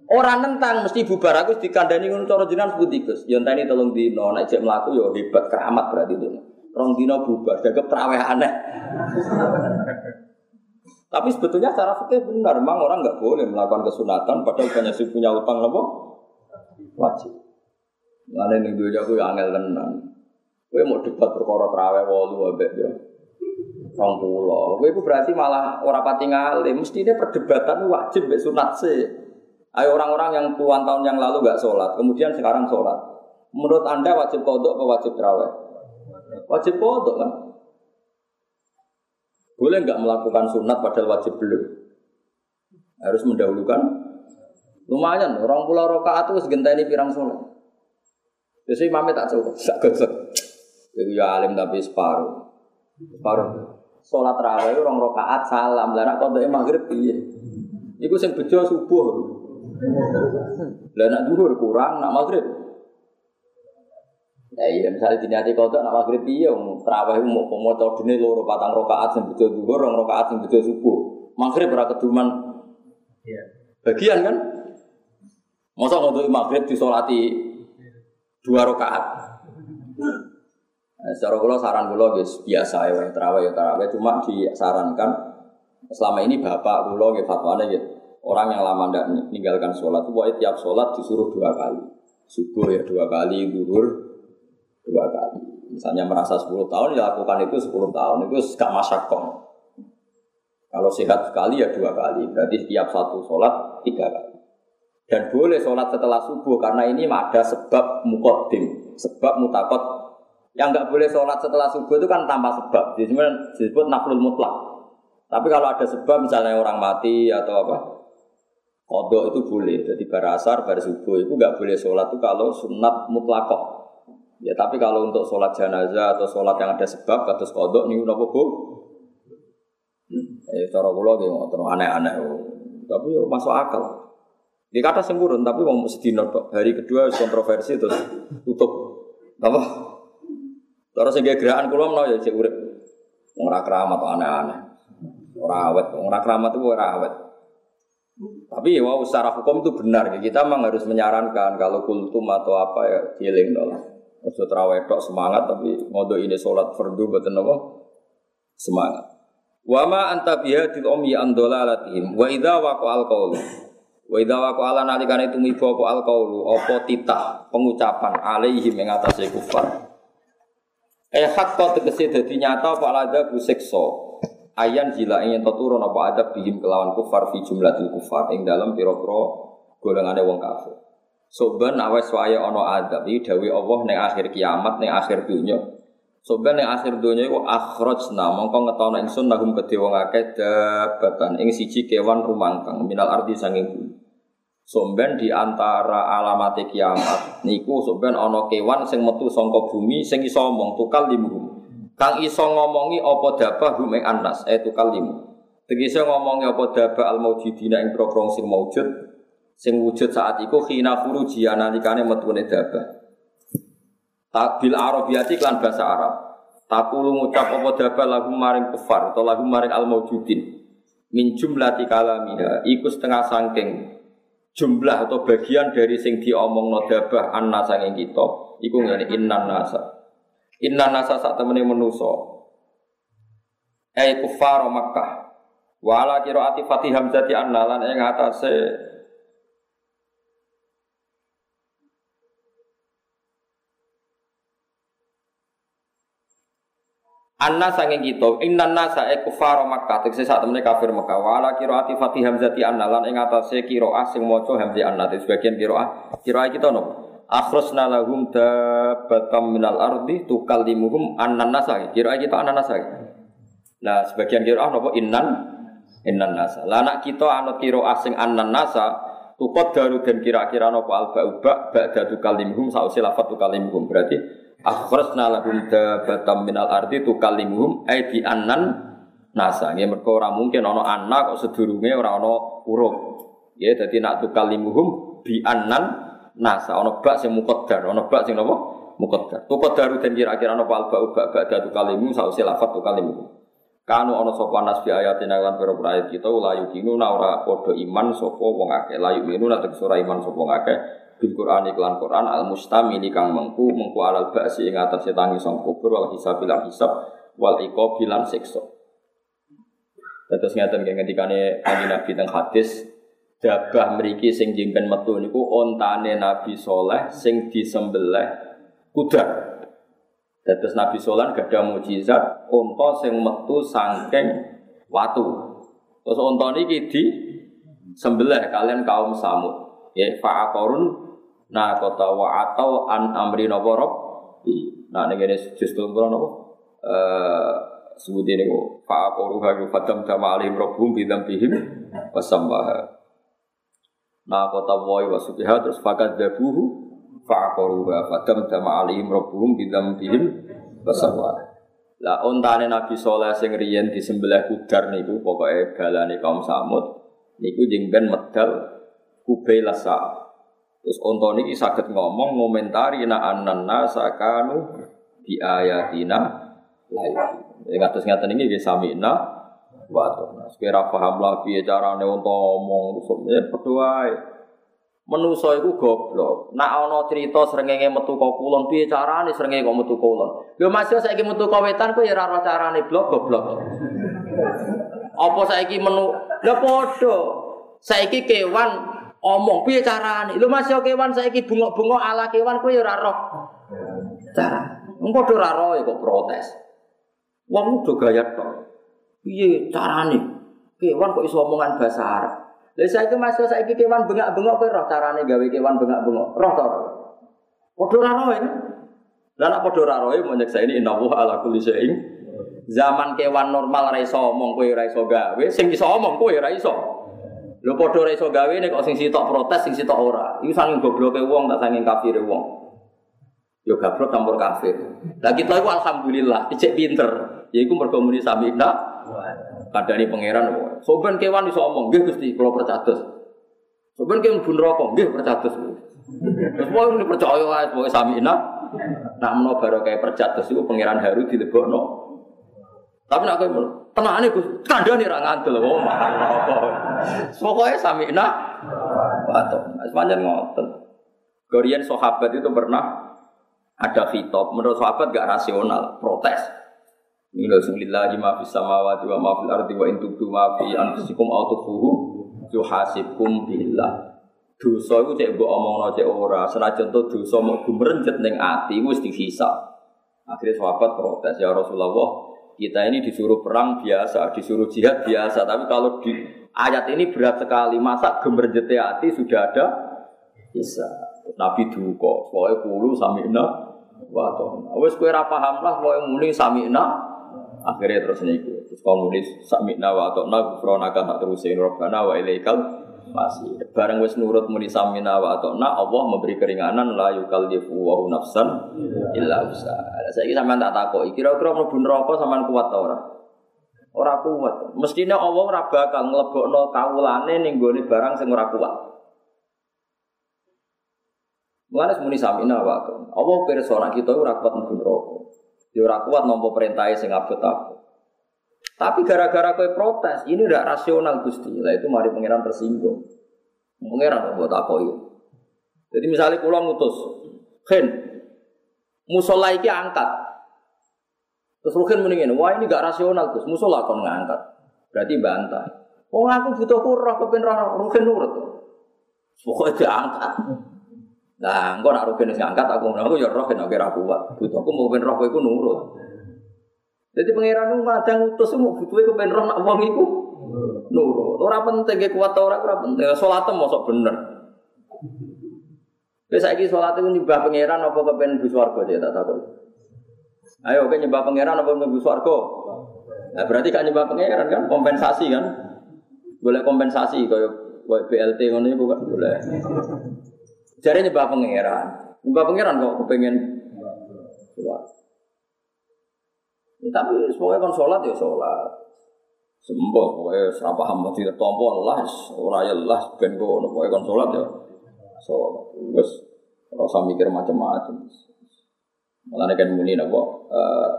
Orang nentang mesti bubar aku dikandani ngono cara jenengan putikus. Yo enteni tolong dino nek cek mlaku yo hebat keramat berarti itu. Rong dino bubar, dagep terawih aneh. Tapi sebetulnya secara fikih benar, memang orang nggak boleh melakukan kesunatan padahal banyak sih punya utang apa? Wajib. Lalu ini dua aku yang angel tenan. Gue mau debat perkara terawih walu abek ya. Rong pulau. Gue itu berarti malah orang pati ngalim. Mesti perdebatan wajib be sunat sih. Ayo orang-orang yang puluhan tahun yang lalu nggak sholat, kemudian sekarang sholat. Menurut anda wajib kodok atau wajib terawih? Wajib kodok kan? Boleh nggak melakukan sunat padahal wajib belum? Harus mendahulukan. Lumayan, orang pulau rokaat itu segenteni pirang sholat. Jadi mami tak coba, tak gosok. Ya alim tapi separuh. Separuh. Sholat raweh orang rokaat salam, lah nak kodoknya maghrib iya. Iku sing bejo subuh. Lah nak duhur kurang, nak maghrib Ya iya misalnya dini hati kau nak maghrib iya, terawih mau mau tahu dini loro patang rokaat yang betul duhur, rong rokaat yang betul subuh. Maghrib berapa keduman? Iya. Bagian kan? Masa untuk maghrib disolati dua rokaat? Nah, secara kulo saran kulo guys biasa ya terawih ya terawih cuma disarankan selama ini bapak kulo gitu fatwane gitu orang yang lama tidak meninggalkan sholat itu tiap sholat disuruh dua kali subuh ya dua kali duhur dua kali. Misalnya merasa 10 tahun, ya lakukan itu 10 tahun. Itu gak masyakoh. Kalau sehat sekali ya dua kali. Berarti setiap satu sholat tiga kali. Dan boleh sholat setelah subuh karena ini ada sebab mukodim, sebab mutakot. Yang nggak boleh sholat setelah subuh itu kan tanpa sebab. Jadi disebut naflul mutlak. Tapi kalau ada sebab misalnya orang mati atau apa, kodok itu boleh. Jadi barasar, bar subuh itu nggak boleh sholat itu kalau sunat mutlakoh. Ya tapi kalau untuk sholat jenazah atau sholat yang ada sebab kados kodok nih udah bu. Eh cara kula nggih ngoten aneh-aneh. Tapi yo masuk akal. Di kata sempurna tapi mau sedino tok. Hari kedua kontroversi terus tutup. Apa? Terus sing gerakan kula menawa ya cek urip. Ora keramat aneh-aneh. Ora awet, ora keramat itu ora awet. Tapi ya wow, secara hukum itu benar. Kita memang harus menyarankan kalau kultum atau apa ya dieling dong. Ojo terawih tok semangat tapi ngodo ini sholat fardu boten apa? Semangat. Wa ma anta biha til ummi an dolalatihim wa idza waqa al qaul. Wa idza waqa ala nalikane tumiba apa al qaulu apa titah pengucapan alaihim ing atase kufar. Eh hakka tegese dadi nyata apa alada bu siksa. Ayan jila ingin turun apa adab bihim kelawan kufar fi jumlatil kufar ing dalam pira-pira golongane wong kafir. Soban awes waya ono adab iki dawuh Allah ning akhir kiamat ning akhir dunya. Soban ning akhir dunya iku akhrajna mongko ngetono ingsun lahum kedhe wong akeh dabatan ing siji kewan rumangkang minal ardi sanging bumi. Somben di antara alamat kiamat niku somben ono kewan sing metu saka bumi sing iso omong tukal limu. Kang iso ngomongi apa dabah hum anas eh tukal limu. Tegese ngomongi apa dabah al maujidina ing prokrong sing maujud sing wujud saat itu khina furuji nalikane metune dabah. Tak bil arabiyati klan bahasa Arab. Takulu ngucap apa dabah lagu maring kufar atau lagu maring al maujudin. Min jumlati kalamiha iku setengah sangking jumlah atau bagian dari sing diomongno dabah anna sanging kita iku ngene innan nasa. Innan nasa sak temene menusa. Eh kufar Makkah. Wala kiraati Fatih Hamzati annalan ing atase Anna sanging kita, inna nasa e kufar Makkah, tegese sak temene kafir Makkah. Wala qiraati Fatih Hamzati anna lan ing atase qiraah sing maca Hamzah anna sebagian qiraah. Qiraah kita no. Akhrasna lahum dabbatam minal ardi tukallimuhum anna nasa. Qiraah kita anna nasa. Nah, sebagian qiraah napa innan innan nasa. Lah anak kita anut qiraah sing annan nasa tukot daru dan kira-kira napa alba uba ba'da tukallimuhum sausi lafat tukallimuhum. Berarti akhrajna lahum dabatam minal ardi tukallimuhum ai bi annan nasa. Nggih mergo ora mungkin ana anak kok sedurunge ora ana huruf ya dadi nak tukallimuhum bi annan nasa. Ana bak sing muqaddar ana bak sing napa? Muqaddar. Tuqaddaru den kira-kira ana alba uba ba'da tukallimuhum sausi lafat tukallimuhum Kanu ana sapa nas bi ayatina lan pira ayat kita la yukinu ora padha iman sapa wong akeh. La yukinu nek ora iman sapa wong akeh bil Quran iklan Quran al mustamili kang mengku mengku alal ba'si ing atase tangi sang kubur wal hisab bilan hisab wal iqab bilan siksa. Terus ngaten nggih ngendikane kanjeng Nabi teng hadis dabah mriki sing jimpen metu niku ontane Nabi Soleh sing disembelih kuda. Terus Nabi Soleh gada mujizat unta sing metu sangking watu. Terus unta niki di sembelih kalian kaum Samud. Ya fa'akorun Nah kota wa atau an amri nopo rob. Nah ini gini justru nopo nopo. Eh sebut ini kok. Fa aku ruha fadam dama alim robbum bidam bihim wasambah. Nah kota wa wa subiha terus fakat dabuhu. Fa aku ruha fadam dama alim robbum bidam bihim wasambah. Lah ontane Nabi Soleh sing riyen disembelih kudar niku pokoke balane kaum Samud niku jeng ben medal kubeila sa'a Terus onto niki sakit ngomong ngomentari na anan nasakanu di ayatina lain. Ya ngatus ngaten ini dia samina wato. Nah, sekira paham lagi ya carane onto ngomong ya berdoa. Menuso iku goblok. Nak ana cerita srengenge metu kok kulon piye carane srengenge kok metu kulon. Lho Mas yo saiki metu kok wetan kok ya ora carane blok goblok. Apa saiki menu? Lah padha. Saiki kewan omong piye carane? Lho Mas yo kewan saiki bengok-bengok ala kewan kowe ora roh. Cara. Engko ora roh kok protes. Wong udah gaya tok. Piye carane? Kewan kok iso omongan bahasa Arab? Lha saiki Mas yo saiki kewan bengak-bengok kowe roh carane gawe kewan bengak-bengok? Roh to padha ora roh ini lah nek padha ora roh mau nyeksa ini innahu ala kulli syai'in. Zaman kewan normal ra iso omong kowe ora iso gawe. Sing iso omong kowe ora iso Lho padha ora iso gawe nek kok sing sitok protes sing sitok ora. Iku saking gobloke wong tak saking kafire wong. Yo gablok campur kafir. Lah kita iku alhamdulillah dicek pinter. Yaiku mergo muni samina kadani pangeran. Soben kewan iso omong, nggih Gusti, kula percados. Soben kewan bun rokok, nggih percados. Terus pokoke ini percaya wae pokoke samina. Nak menawa barokah percados iku pangeran Haru dilebokno. Tapi nak kowe Tenane Gus, kandhane ra ngandel wong. Pokoke samina wato. Sepanjang ngoten. Gorian sahabat itu pernah ada fitop, menurut sahabat gak rasional, protes. Inilah sulillahi ma fis samawati wa ma fil ardi wa in tubdu ma fi anfusikum aw tukhfuhu yuhasibkum billah. Dosa iku cek mbok omongno cek ora, senajan to dosa mau gumrencet ning ati wis dihisab. Akhirnya sahabat protes, ya Rasulullah, kita ini disuruh perang biasa, disuruh jihad biasa, tapi kalau di ayat ini berat sekali. Masa gemerjete hati sudah ada bisa. Nabi duka, pokoknya kulu samina waton. Wes kue paham lah, pokoknya muni samina. Akhirnya terus niku. Terus kalau muni samina waton, nah gufronaka tak terusin robbana wa ilaikal masih bareng wis nurut muni samina wa atona Allah memberi keringanan la yukallifu wa nafsan illa usaha. Saiki sampean tak takoki, kira-kira mlebu neraka sampean kuat ta ora? Ora kuat. Mestine Allah ora bakal nglebokno kawulane ning gone barang sing ora kuat. Mulane muni samina wa atona. Allah pirsa kita ora kuat mlebu neraka. Ya ora kuat nampa perintahe sing abot-abot. Tapi gara-gara kue protes, ini tidak rasional Gusti. Lah itu mari pangeran tersinggung. Pangeran buat apa itu? Jadi misalnya pulang ngutus, Ken, musola iki angkat. Terus Rukin mendingin, wah ini gak rasional Gus, musola kon ngangkat. Berarti bantah. Oh aku butuh kurang, kepen roh Rukin nurut. Pokoknya diangkat. Nah, engkau nak Rukin ngangkat, aku aku ya roh, aku kira kuat. Butuh aku mau kepen roh, aku nurut. Jadi pangeran itu kadang ngutus semua butuhnya kepen roh nak wong iku nurut. Ora penting ge kuat ora ora penting. Salat mosok bener. Wis saiki salat itu nyembah pangeran apa kepen bus warga ya tak takut. Ayo oke nyembah pangeran apa kepen bus warga? Nah berarti kan nyembah pangeran kan kompensasi kan? Boleh kompensasi kaya BLT ngono iku kan boleh. Jare nyembah pangeran. Nyembah pangeran kok kepengen. Ya, tapi pokoknya kan sholat ya sholat. Sembah pokoknya serah paham mati tompo lah, ora ya lah ben kono pokoknya kan sholat ya. Sholat. Wes rasa mikir macam-macam. Malah kan muni napa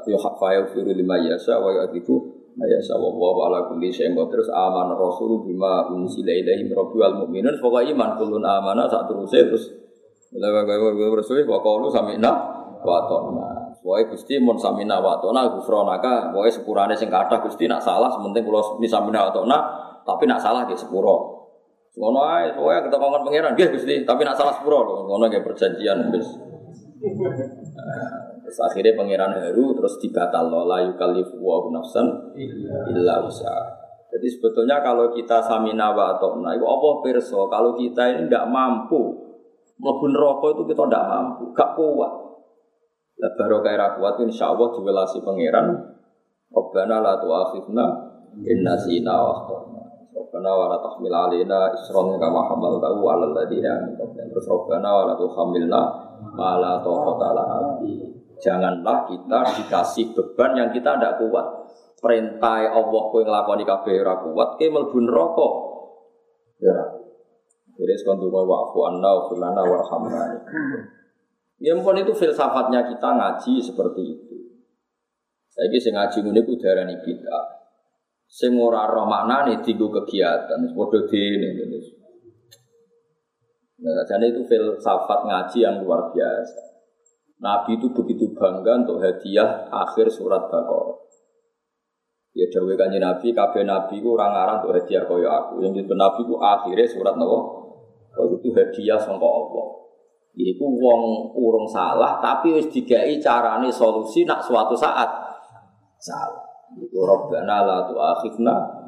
yo hak fa firu lima yasa wa yatiku yasa wa wa ala kulli syai'in terus aman rasul bima unsila ilaihi rabbil wal mu'minun pokoke iman kulun amana sak terus terus Lalu gue bersuwi wa qalu sami'na wa ta'na. Wae Gusti mun samina wa ta'na gufronaka, wae sepurane sing kathah Gusti nak salah sementing kula ni samina wa ta'na, tapi nak salah nggih sepuro. Ngono ae, wae ketokon pangeran nggih Gusti, tapi nak salah sepuro lho. Ngono nggih perjanjian wis. Terus akhirnya pangeran Heru terus dibatal la yukallifu wa nafsan illa usaha. Jadi sebetulnya kalau kita samina wa ta'na itu apa perso kalau kita ini tidak mampu mlebu neraka itu kita tidak mampu, gak kuat. Lah baru kaya kuat insya diwelasi pangeran. Rabbana la tu'akhidna in nasina wa akhtana. Rabbana wa la tahmil alaina isran kama hamaltahu 'alal ladzina min qablina. Terus Rabbana wa la tuhamilna ma la taqata Janganlah kita dikasih beban yang kita tidak kuat. Perintah Allah kowe nglakoni kabeh ora kuat, ke mlebu neraka. Ya. Jadi sekontu wa'fu anna wa warhamna. Ya ampun itu filsafatnya kita ngaji seperti itu. Saya sing ngaji ngene ku darani kita. Sing ora roh maknane dienggo kegiatan, padha dene ngene. Nah, jadi itu filsafat ngaji yang luar biasa. Nabi itu begitu bangga untuk hadiah akhir surat Baqarah. Ya dawe kanjeng Nabi, kabeh Nabi ku orang ngarang untuk hadiah kaya aku. Yang itu Nabi ku akhirnya surat Nabi. Itu hadiah sangka Allah. Iku wong urung salah tapi wis digai carane solusi nak suatu saat salah. Iku Rabbana la tu'akhidna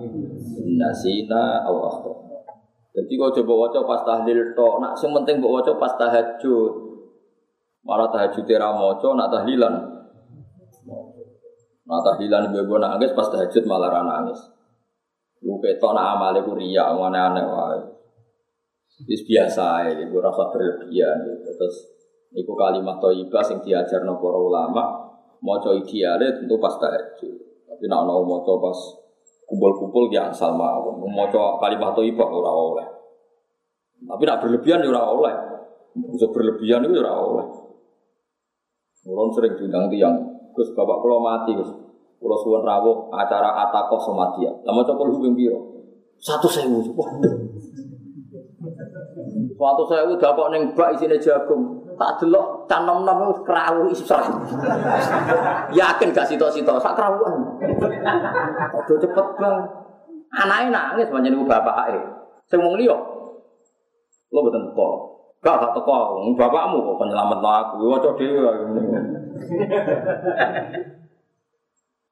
nasina aw akhtana. Jadi kau coba waca pas tahlil tok, nak sing penting mbok waca pas tahajud. Malah tahajud ora maca nak tahlilan. Nak tahlilan bebo nangis pas tahajud malah ra nangis. Lu ketok nak amale ku riya aneh-aneh wae. Itu biasa ya, gue rasa berlebihan gitu. Terus Iku kalimat toibah yang diajar para ulama mau coba idealnya tentu pas tahajud. Tapi nak mau coba pas kumpul-kumpul ya asal mau mau coba kalimat toibah ora oleh. Tapi nak berlebihan ya ora oleh. Bisa berlebihan itu ya ora oleh. Orang sering diundang tiang, Gus bapak kalau mati Gus, kalau suwon rawuh acara atakoh sama dia. Lama coba lu biro, satu sewu, waduh. Suatu saya udah dapat neng bak isinya jagung, tak delok canom nom itu kerawu isor. Yakin gak sito sito, sak kerawuan. Udah cepet bang. Anaknya nangis banyak ibu bapak eh. Saya mau liok, lo betul teko. Gak gak teko, bapakmu kok penyelamat aku. Wajah dewa.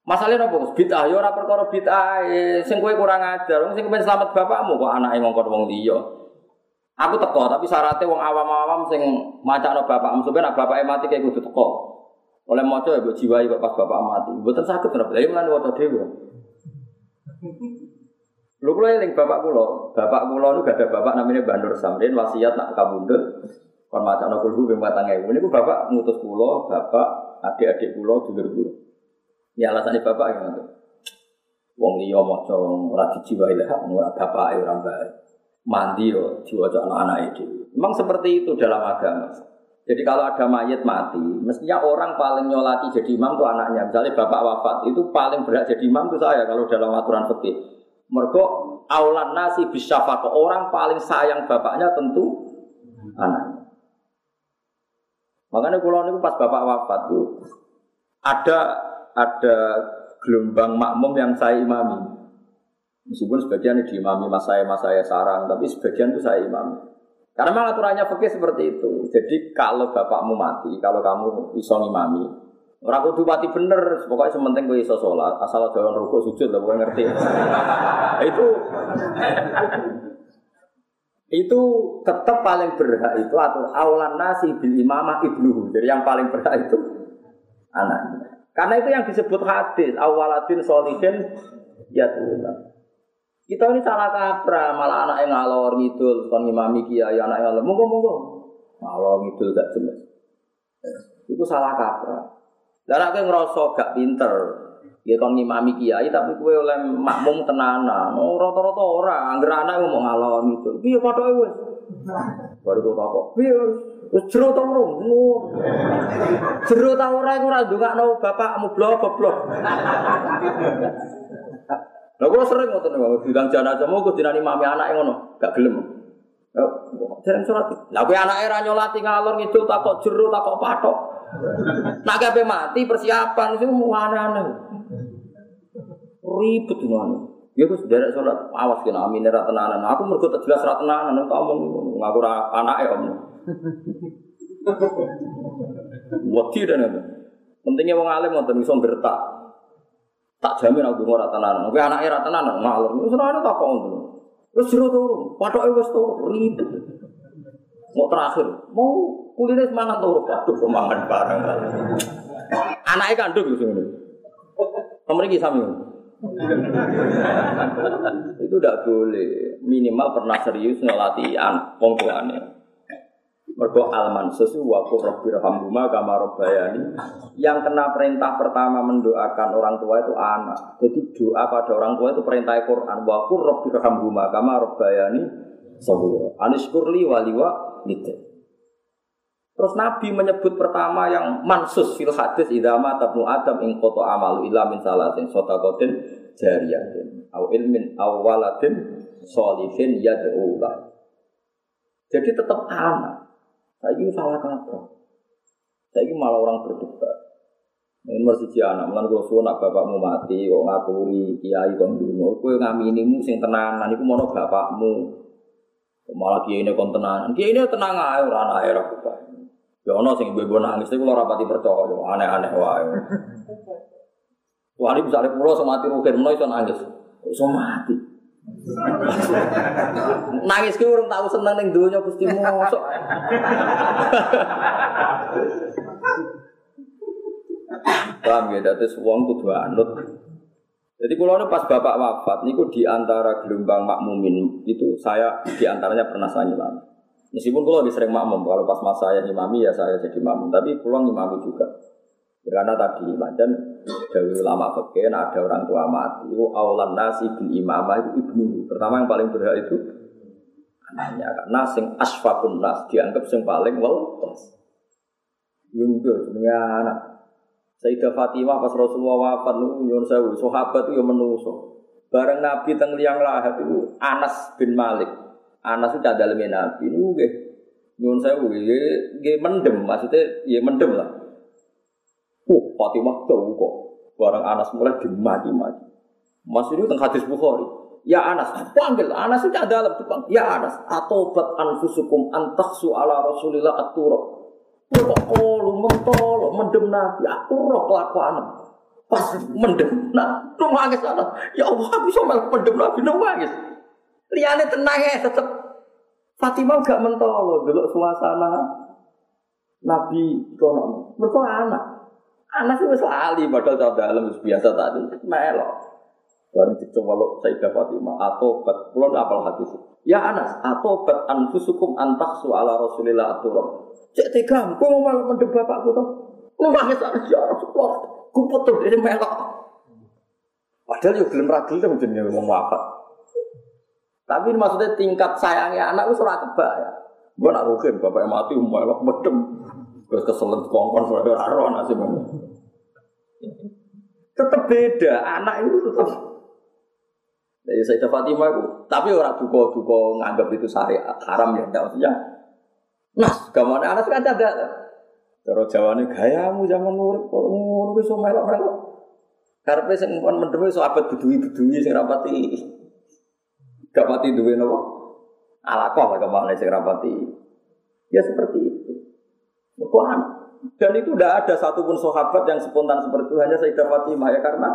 Masalahnya apa? Bid'ah, ya ora perkara bid'ah, sing kowe kurang ajar, sing selamat bapakmu kok anake ngongkon wong liya. Aku teko, tapi syaratnya wong awam-awam sing macakno bapak sebenarnya bapak mati kayak kudu teko. Oleh maca ya mbok jiwai kok pas bapak mati. Mboten sakit kenapa? Lah lan waca dhewe. Lho kula eling bapak kula, bapak kula niku gak ada bapak namanya Mbah Nur Samrin wasiat nak kabundut kon macakno kulhu ping 4000. Niku bapak ngutus kula, bapak adik-adik kula dulur kula. Ya alasane bapak ngono. Wong liya maca ora dijiwai lah, ora bapake ora mbak mandi yo diwaca anak-anak itu. Memang seperti itu dalam agama. Jadi kalau ada mayat mati, mestinya orang paling nyolati jadi imam itu anaknya. Misalnya bapak wafat, itu paling berat jadi imam itu saya kalau dalam aturan fikih. Mereka aulan nasi ke orang paling sayang bapaknya tentu anaknya. Makanya kalau ini pas bapak wafat itu ada ada gelombang makmum yang saya imami. Meskipun sebagian diimami mas saya, mas saya sarang, tapi sebagian itu saya imami. Karena memang aturannya fikih seperti itu. Jadi kalau bapakmu mati, kalau kamu iso imami, Ora kudu pati bener, pokoknya sementing kowe iso salat, asal aja rukuk sujud lah kowe ngerti. itu itu tetap paling berhak itu atau awalan nasi bil imamah ibnuhu. Jadi yang paling berhak itu anaknya. Karena itu yang disebut hadis awaladin solihin ya Tuhan. Kita ini salah kaprah, malah anak yang ngalor ngidul, kon imami kiai anak yang ngalor, monggo monggo, ngalor ngidul gak jelas. Itu salah kaprah. Dan aku ngerasa gak pinter, ya kon ngimami kiai tapi kue oleh makmum tenanan, oh rata-rata orang, angger anak ngomong ngalor ngidul, iya padha wis. Baru kok takok, iya wis jero ta urung? Jero ta ora iku ora ndongakno bapakmu blok. Lah kula sering ngoten niku, bilang jenazah mau kudu dinani mami anak ngono, gak gelem. Jarang sholat. Lah kowe anake ra nyolati ngalor ngidul takok jero takok patok. Nak gawe mati persiapan itu aneh-aneh. Ribet ngono. Ya wis derek sholat, awas kena amin ra tenanan. Aku mergo tak jelas ra tenanan tak omong ngaku ra anake om. Wedi dan itu. Pentingnya wong alim ngoten iso gertak. Tak jamin aku ora tenanan. Kowe anake ra tenanan ngalor. Wis ora tak kok ngono. Wis jero turu. Patoke wis turu ribet. Mau terakhir, mau kulitnya semangat turu. Aduh, semangat bareng. Anaknya kandung gitu. Kamu ini sami. itu tidak boleh. Minimal pernah serius ngelatihan wong tuane. Mergo alman sesu wa rabbi rahmhuma kama rabbayani. Yang kena perintah pertama mendoakan orang tua itu anak. Jadi doa pada orang tua itu perintah Quran. Wa rabbi rahmhuma kama rabbayani sahura. Anishkurli waliwa gitu. Terus Nabi menyebut pertama yang mansus fil hadis idama tabnu adam ing koto amalu illa min salatin sotakotin jariyatin au ilmin awaladin solihin yad'ula. Jadi tetap anak. Saya ini salah kaprah. Saya ini malah orang berdebat. Ini si anak, malah gue suruh nak bapakmu mati, kok ngaturi kiai kon dulu. Gue ngaminimu sing tenanan, iku mau bapakmu. Malah kiai ini kon tenanan, kiai ini tenang aja, orang air aku. Ya ono sing ibu nangis, itu kalau rapati percaya, aneh-aneh wae. Wah ini misalnya pulau sama mati rugen, mau iso nangis, iso mati. Nangis ki urung tahu seneng ning donya Gusti mosok. Paham ya, dadi wong kudu anut. Jadi kalau pas bapak wafat, niku di antara gelombang makmumin itu saya di antaranya pernah saya imam. Meskipun kalau sering makmum, kalau pas masa saya imami ya saya jadi makmum, tapi pulang imami juga. Karena tadi macam dari ulama fakir ada orang tua mati, itu awalan nasi bil imamah itu ibnu. Pertama yang paling berhak itu anaknya karena sing asfakun nas dianggap sing paling welas. Yung jenenge anak. Sayyidah Fatimah pas Rasulullah wafat niku nyuwun sewu, sahabat itu ya menuso. Bareng Nabi teng liang lahat itu Anas bin Malik. Anas itu cadaleme Nabi niku nggih nyuwun sewu nggih mendem maksudnya ya mendem lah. Oh, Fatimah kok. Barang Anas mulai dimaki-maki. Mas ini tentang hadis Bukhari. Ya Anas, panggil Anas itu ada dalam depan. Ya Anas, atobat anfusukum antaksu ala Rasulillah aturok. Kok lu mentol, mendem nabi, aku roh kelakuan. Pas mendem, nah, nangis Anas. Ya Allah, bisa mendem nabi, nangis. Liane tenang ya, tetap. Fatimah gak mentol, dulu suasana Nabi kono. Mereka anak. Anak sih masih lali padahal tahu dalam biasa tadi melok. Baru dicoba lo Fatimah atau bat pulau apal hadis. Ya Anas atau bat anfusukum antaksu ala Rasulillah aturam. Cek tega, gue mau malah mendem bapakku tuh. Gue nangis anak jarang sekolah. Gue potong dari melok. Padahal yuk belum ragil tuh jenis mau wafat. Tapi maksudnya tingkat sayangnya anak itu surat ya. Gue nak rugen, bapaknya mati, melok medem. Terus keselet kongkon, suara roh nasib. Tetap beda, anak itu tetap. Jadi saya Fatimah itu, tapi orang duko duko nganggap itu syariat haram ya, tidak maksudnya. Nas, gimana anak kan ada. Terus jawabannya gayamu zaman nurut, nurut itu melok melok. Karena sing pun mendemi sahabat bedui bedui sing rapati, gak pati duwe nopo. Alakoh lah ke mana sing rapati. Ya seperti itu. Bukan Dan itu tidak ada satupun sahabat yang spontan seperti itu, hanya Sayyidah Fatimah ya karena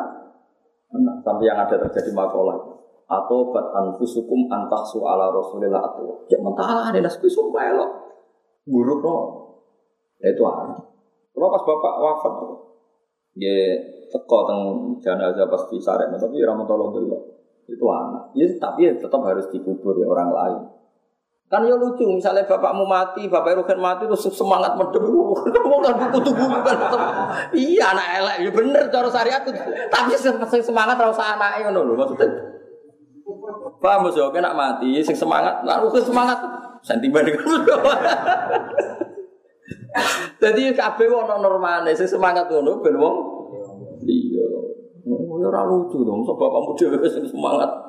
nah, sampai yang ada terjadi makalah atau bat anfusukum antaksu ala rasulillah atau ya mentala ada nasbi sumpah lo buruk no. Itu ada. Kalau pas bapak wafat ya teko teng jenazah pasti sarek tapi ramadhan dulu itu anak ya tapi ya tetap harus dikubur ya orang lain Kan ya lucu, misalnya bapakmu mati, bapak Rugen mati terus semangat mendem, kamu kan buku tubuh kan Iya anak elek, ya bener cara syariat. Tapi semangat rasa anak ngono lho maksudnya. Paham Mas Yo, nak mati, sing semangat, lalu ke semangat sentimen Jadi kabeh ono normale, sing semangat ngono ben wong iya. Ora lucu dong, sebab bapakmu dhewe sing semangat.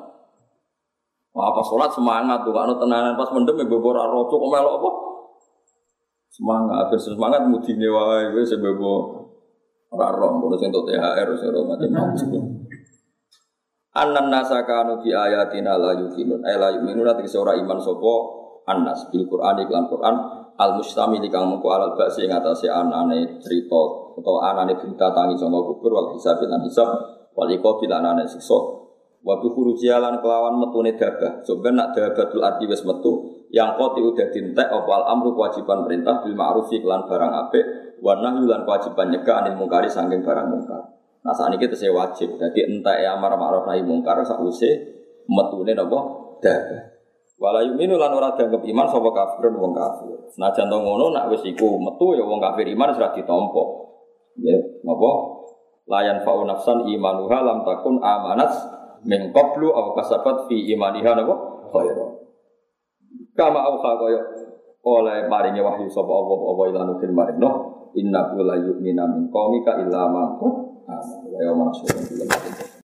Wah, apa sholat semangat tuh, kalau tenanan. Pas mendem ya bebo roto kok melok apa? Semangat, terus semangat mudine wae wis bebo ora roh, ngono sing entuk THR sing macam-macam. Anan nasakanu fi ayatina la yuqinun ay la yuqinun ati ora iman sapa annas. Bil Qur'an iklan Qur'an. Al mustamil kang mengko alal ba'si ing atase anane cerita utawa anane berita tangi sama kubur wal hisab lan hisab wal iqabil anane siksa Waktu huru jalan kelawan metune dabah. Sebenarnya nak dabatul arti wes metu yang koti udah dintek opal amru kewajiban perintah bil ma'rufi kelan barang apik wa nahyu kewajiban nyegah anil mungkari saking barang mungkar. Nah saat ini kita saya wajib. Jadi entah ya amar ma'ruf nahi mungkar sakwise metune napa dabah. Wala yuminu lan ora dianggap iman sapa kafir wong kafir. Senajan to ngono nak wis iku metu ya wong kafir iman sudah ditampa. Ya, napa? Layan fa'u nafsan imanuha lam takun amanat min qablu aw kasabat fi imaniha napa? Khaira kama au kaya oleh maringi wahyu sapa Allah apa ila nuhin marino inna la yu'mina min qaumika illa man amana wa yawma nasrul